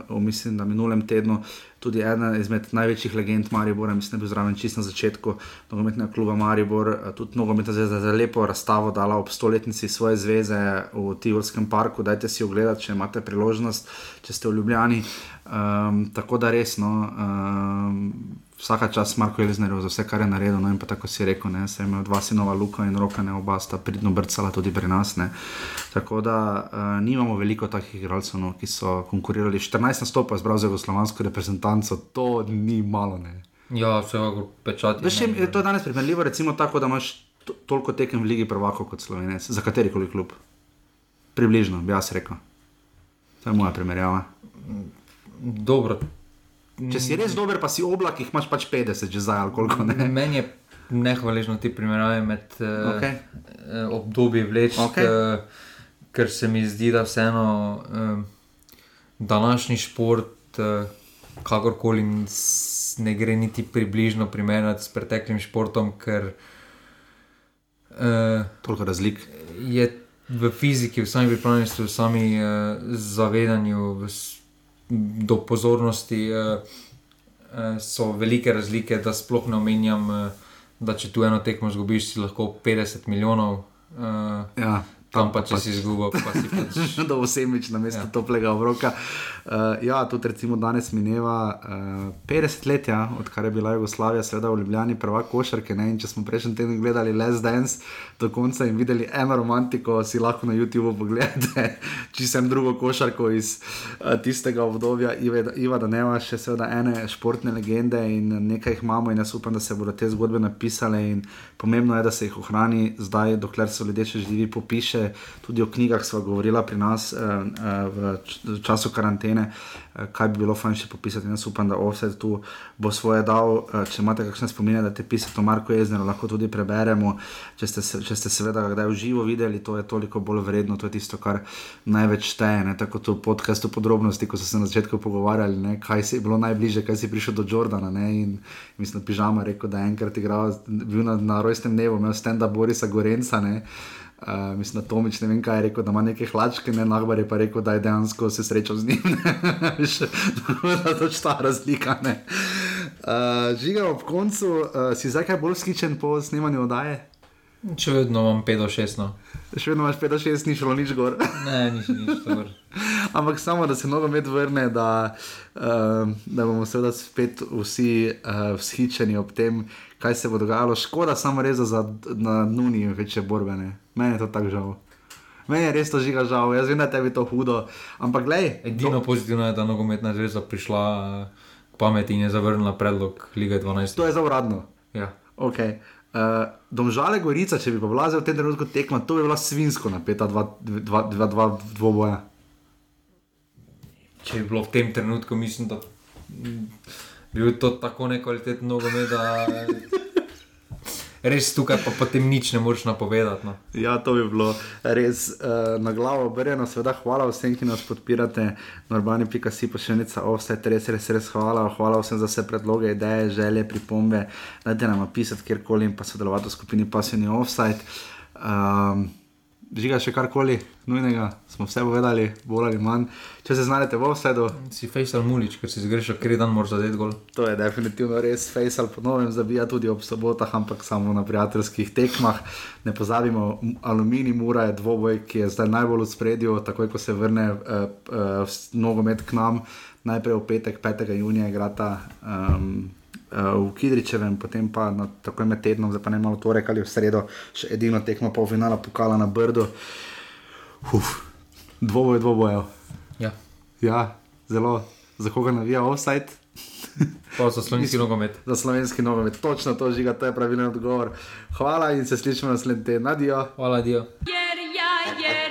uh, mislim, da minulem tednu, tudi ena izmed največjih legend Maribora, mislim, da je bil zraven čist na začetku nogometnega kluba Maribor, tudi nogometna zveza za lepo razstavo dala ob stoletnici svoje zveze v Tivolskem parku, dajte si ogledati, če imate priložnost, če ste v Ljubljani. Um, tako da resno. Um, vsaka čas Marko Eliznerju za vse, kar je naredil. No, in pa tako si rekel, da se je imel dva sinova, Luka in Roka, ne oba sta pridno brcala tudi pri nas. Ne. Tako da uh, nimamo veliko takih igralcev, no, ki so konkurirali. 14 nastopov je zbral za jugoslovansko reprezentanco, to ni malo. Ne. Ja, vse je pečati. Veš, je to danes primerljivo, recimo tako, da imaš toliko tekem v Ligi prvako kot Slovenec, za kateri koli klub. Približno, bi jaz rekel. To je moja primerjava. Dobro, Če si res dober, pa si oblak, jih imaš pač 50, že zdaj ali koliko ne. Meni je nehvaležno ti primerjave med uh, okay. uh, obdobji vleč, okay. uh, ker se mi zdi, da vseeno uh, današnji šport, uh, kakorkoli ne gre niti približno primerjati s preteklim športom, ker Uh, Toliko razlik. Je v fiziki, v sami pripravljenosti, v sami uh, zavedanju, v, do pozornosti uh, uh, so velike razlike, da sploh ne omenjam, uh, da če tu eno tekmo zgubiš, si lahko 50 milijonov. Ja, Tam pa če si izgubil, pa si pač. da vsemič na mesto ja. Toplega obroka. Uh, ja, tudi recimo danes mineva uh, 50 let, ja, odkar je bila Jugoslavija, seveda v Ljubljani prvak košarke. Ne? In če smo prejšnji teden gledali Les Dance do konca in videli eno romantiko, si lahko na YouTubu pogledate, če sem drugo košarko iz uh, tistega obdobja. Iva Daneva, še seveda ene športne legende in nekaj jih imamo in jaz upam, da se bodo te zgodbe napisale in pomembno je, da se jih ohrani zdaj, dokler so ljudje še živi, popiše. Tudi o knjigah smo govorila pri nas uh, uh, v času karantene, uh, kaj bi bilo fajn še popisati. Jaz upam, da Offset tu bo svoje dal. Uh, če imate kakšne spomine, da te pisate o Marku Jezneru, lahko tudi preberemo. Če ste, če ste seveda kdaj v živo videli, to je toliko bolj vredno, to je tisto, kar največ šteje. Ne? Tako kot v podkastu podrobnosti, ko so se na začetku pogovarjali, ne? kaj si bilo najbližje, kaj si prišel do Jordana. Ne? In mislim, da pižama rekel, da je enkrat igral, bil na, na rojstnem dnevu, imel stand-up Borisa Gorenca. Ne? Uh, mislim, da Tomič ne vem, kaj je rekel, da ima neke hlačke, ne Nagbar je pa rekel, da je dejansko se srečal z njim. ne. Veš, Tako da to je ta razlika. ne. Uh, žiga ob koncu, uh, si zdaj kaj bolj skičen po snemanju oddaje? Če vedno imam 5 do 6, no. Še vedno imaš 5-6, ni šlo nič gor. Ne, nič, nič, dobro. Ampak samo, da se nogomet vrne, da, uh, da bomo seveda spet vsi uh, vzhičeni ob tem, kaj se bo dogajalo. Škoda, samo res da za na nuni večje borbe. Ne. Meni je to tako žal. Meni je res to žiga žal, jaz vem, da je tebi to hudo. Ampak glej, Edino pozitivno je, da je nogometna zveza prišla eh, k pameti in je zavrnila predlog Lige 12. to je za uradno. Ja. Okay. Uh, domžale Gorica, če bi pa vlazel v tem trenutku tekma, to bi bila svinsko napeta, dva, dva, dva, dva dvoboja. Če bi bilo v tem trenutku, mislim, da bi bil to tako nekvaliteten nogomet, da res tukaj pa potem nič ne moreš napovedati. No. Ja, to bi bilo res uh, na glavo obrjeno. Seveda, hvala vsem, ki nas podpirate, norbani.si pošiljnica, offset, res, res, res hvala. Hvala vsem za vse predloge, ideje, želje, pripombe. Dajte nam napisati kjerkoli in pa sodelovati v skupini Passion Offside. Um, Žiga še karkoli nujnega, smo vse povedali, bolj ali manj. Če se znajdete v offsetu, Si Faisal Mulič, ker si zgrešil, ker je dan moraš zadeti gol. To je definitivno res, Faisal ponovim zabija tudi ob sobotah, ampak samo na prijateljskih tekmah. Ne pozabimo, Aluminij Mura je dvoboj, ki je zdaj najbolj v spredju, takoj ko se vrne uh, uh, nogomet k nam, najprej v petek, 5. junija, igrata um, v Kidričevem, potem pa na, takoj med tednom, zdaj pa ne malo torek ali v sredo, še edino tekmo polfinala pokala na Brdu. Uf, dvoboj dvobojev. Ja. Ja, zelo, za koga navija offside. Pa za slovenski nogomet. za slovenski nogomet. Točno to žiga, to je pravilen odgovor. Hvala in se slišimo naslednji teden. Nadijo. Hvala, Dio. Jer ja, jer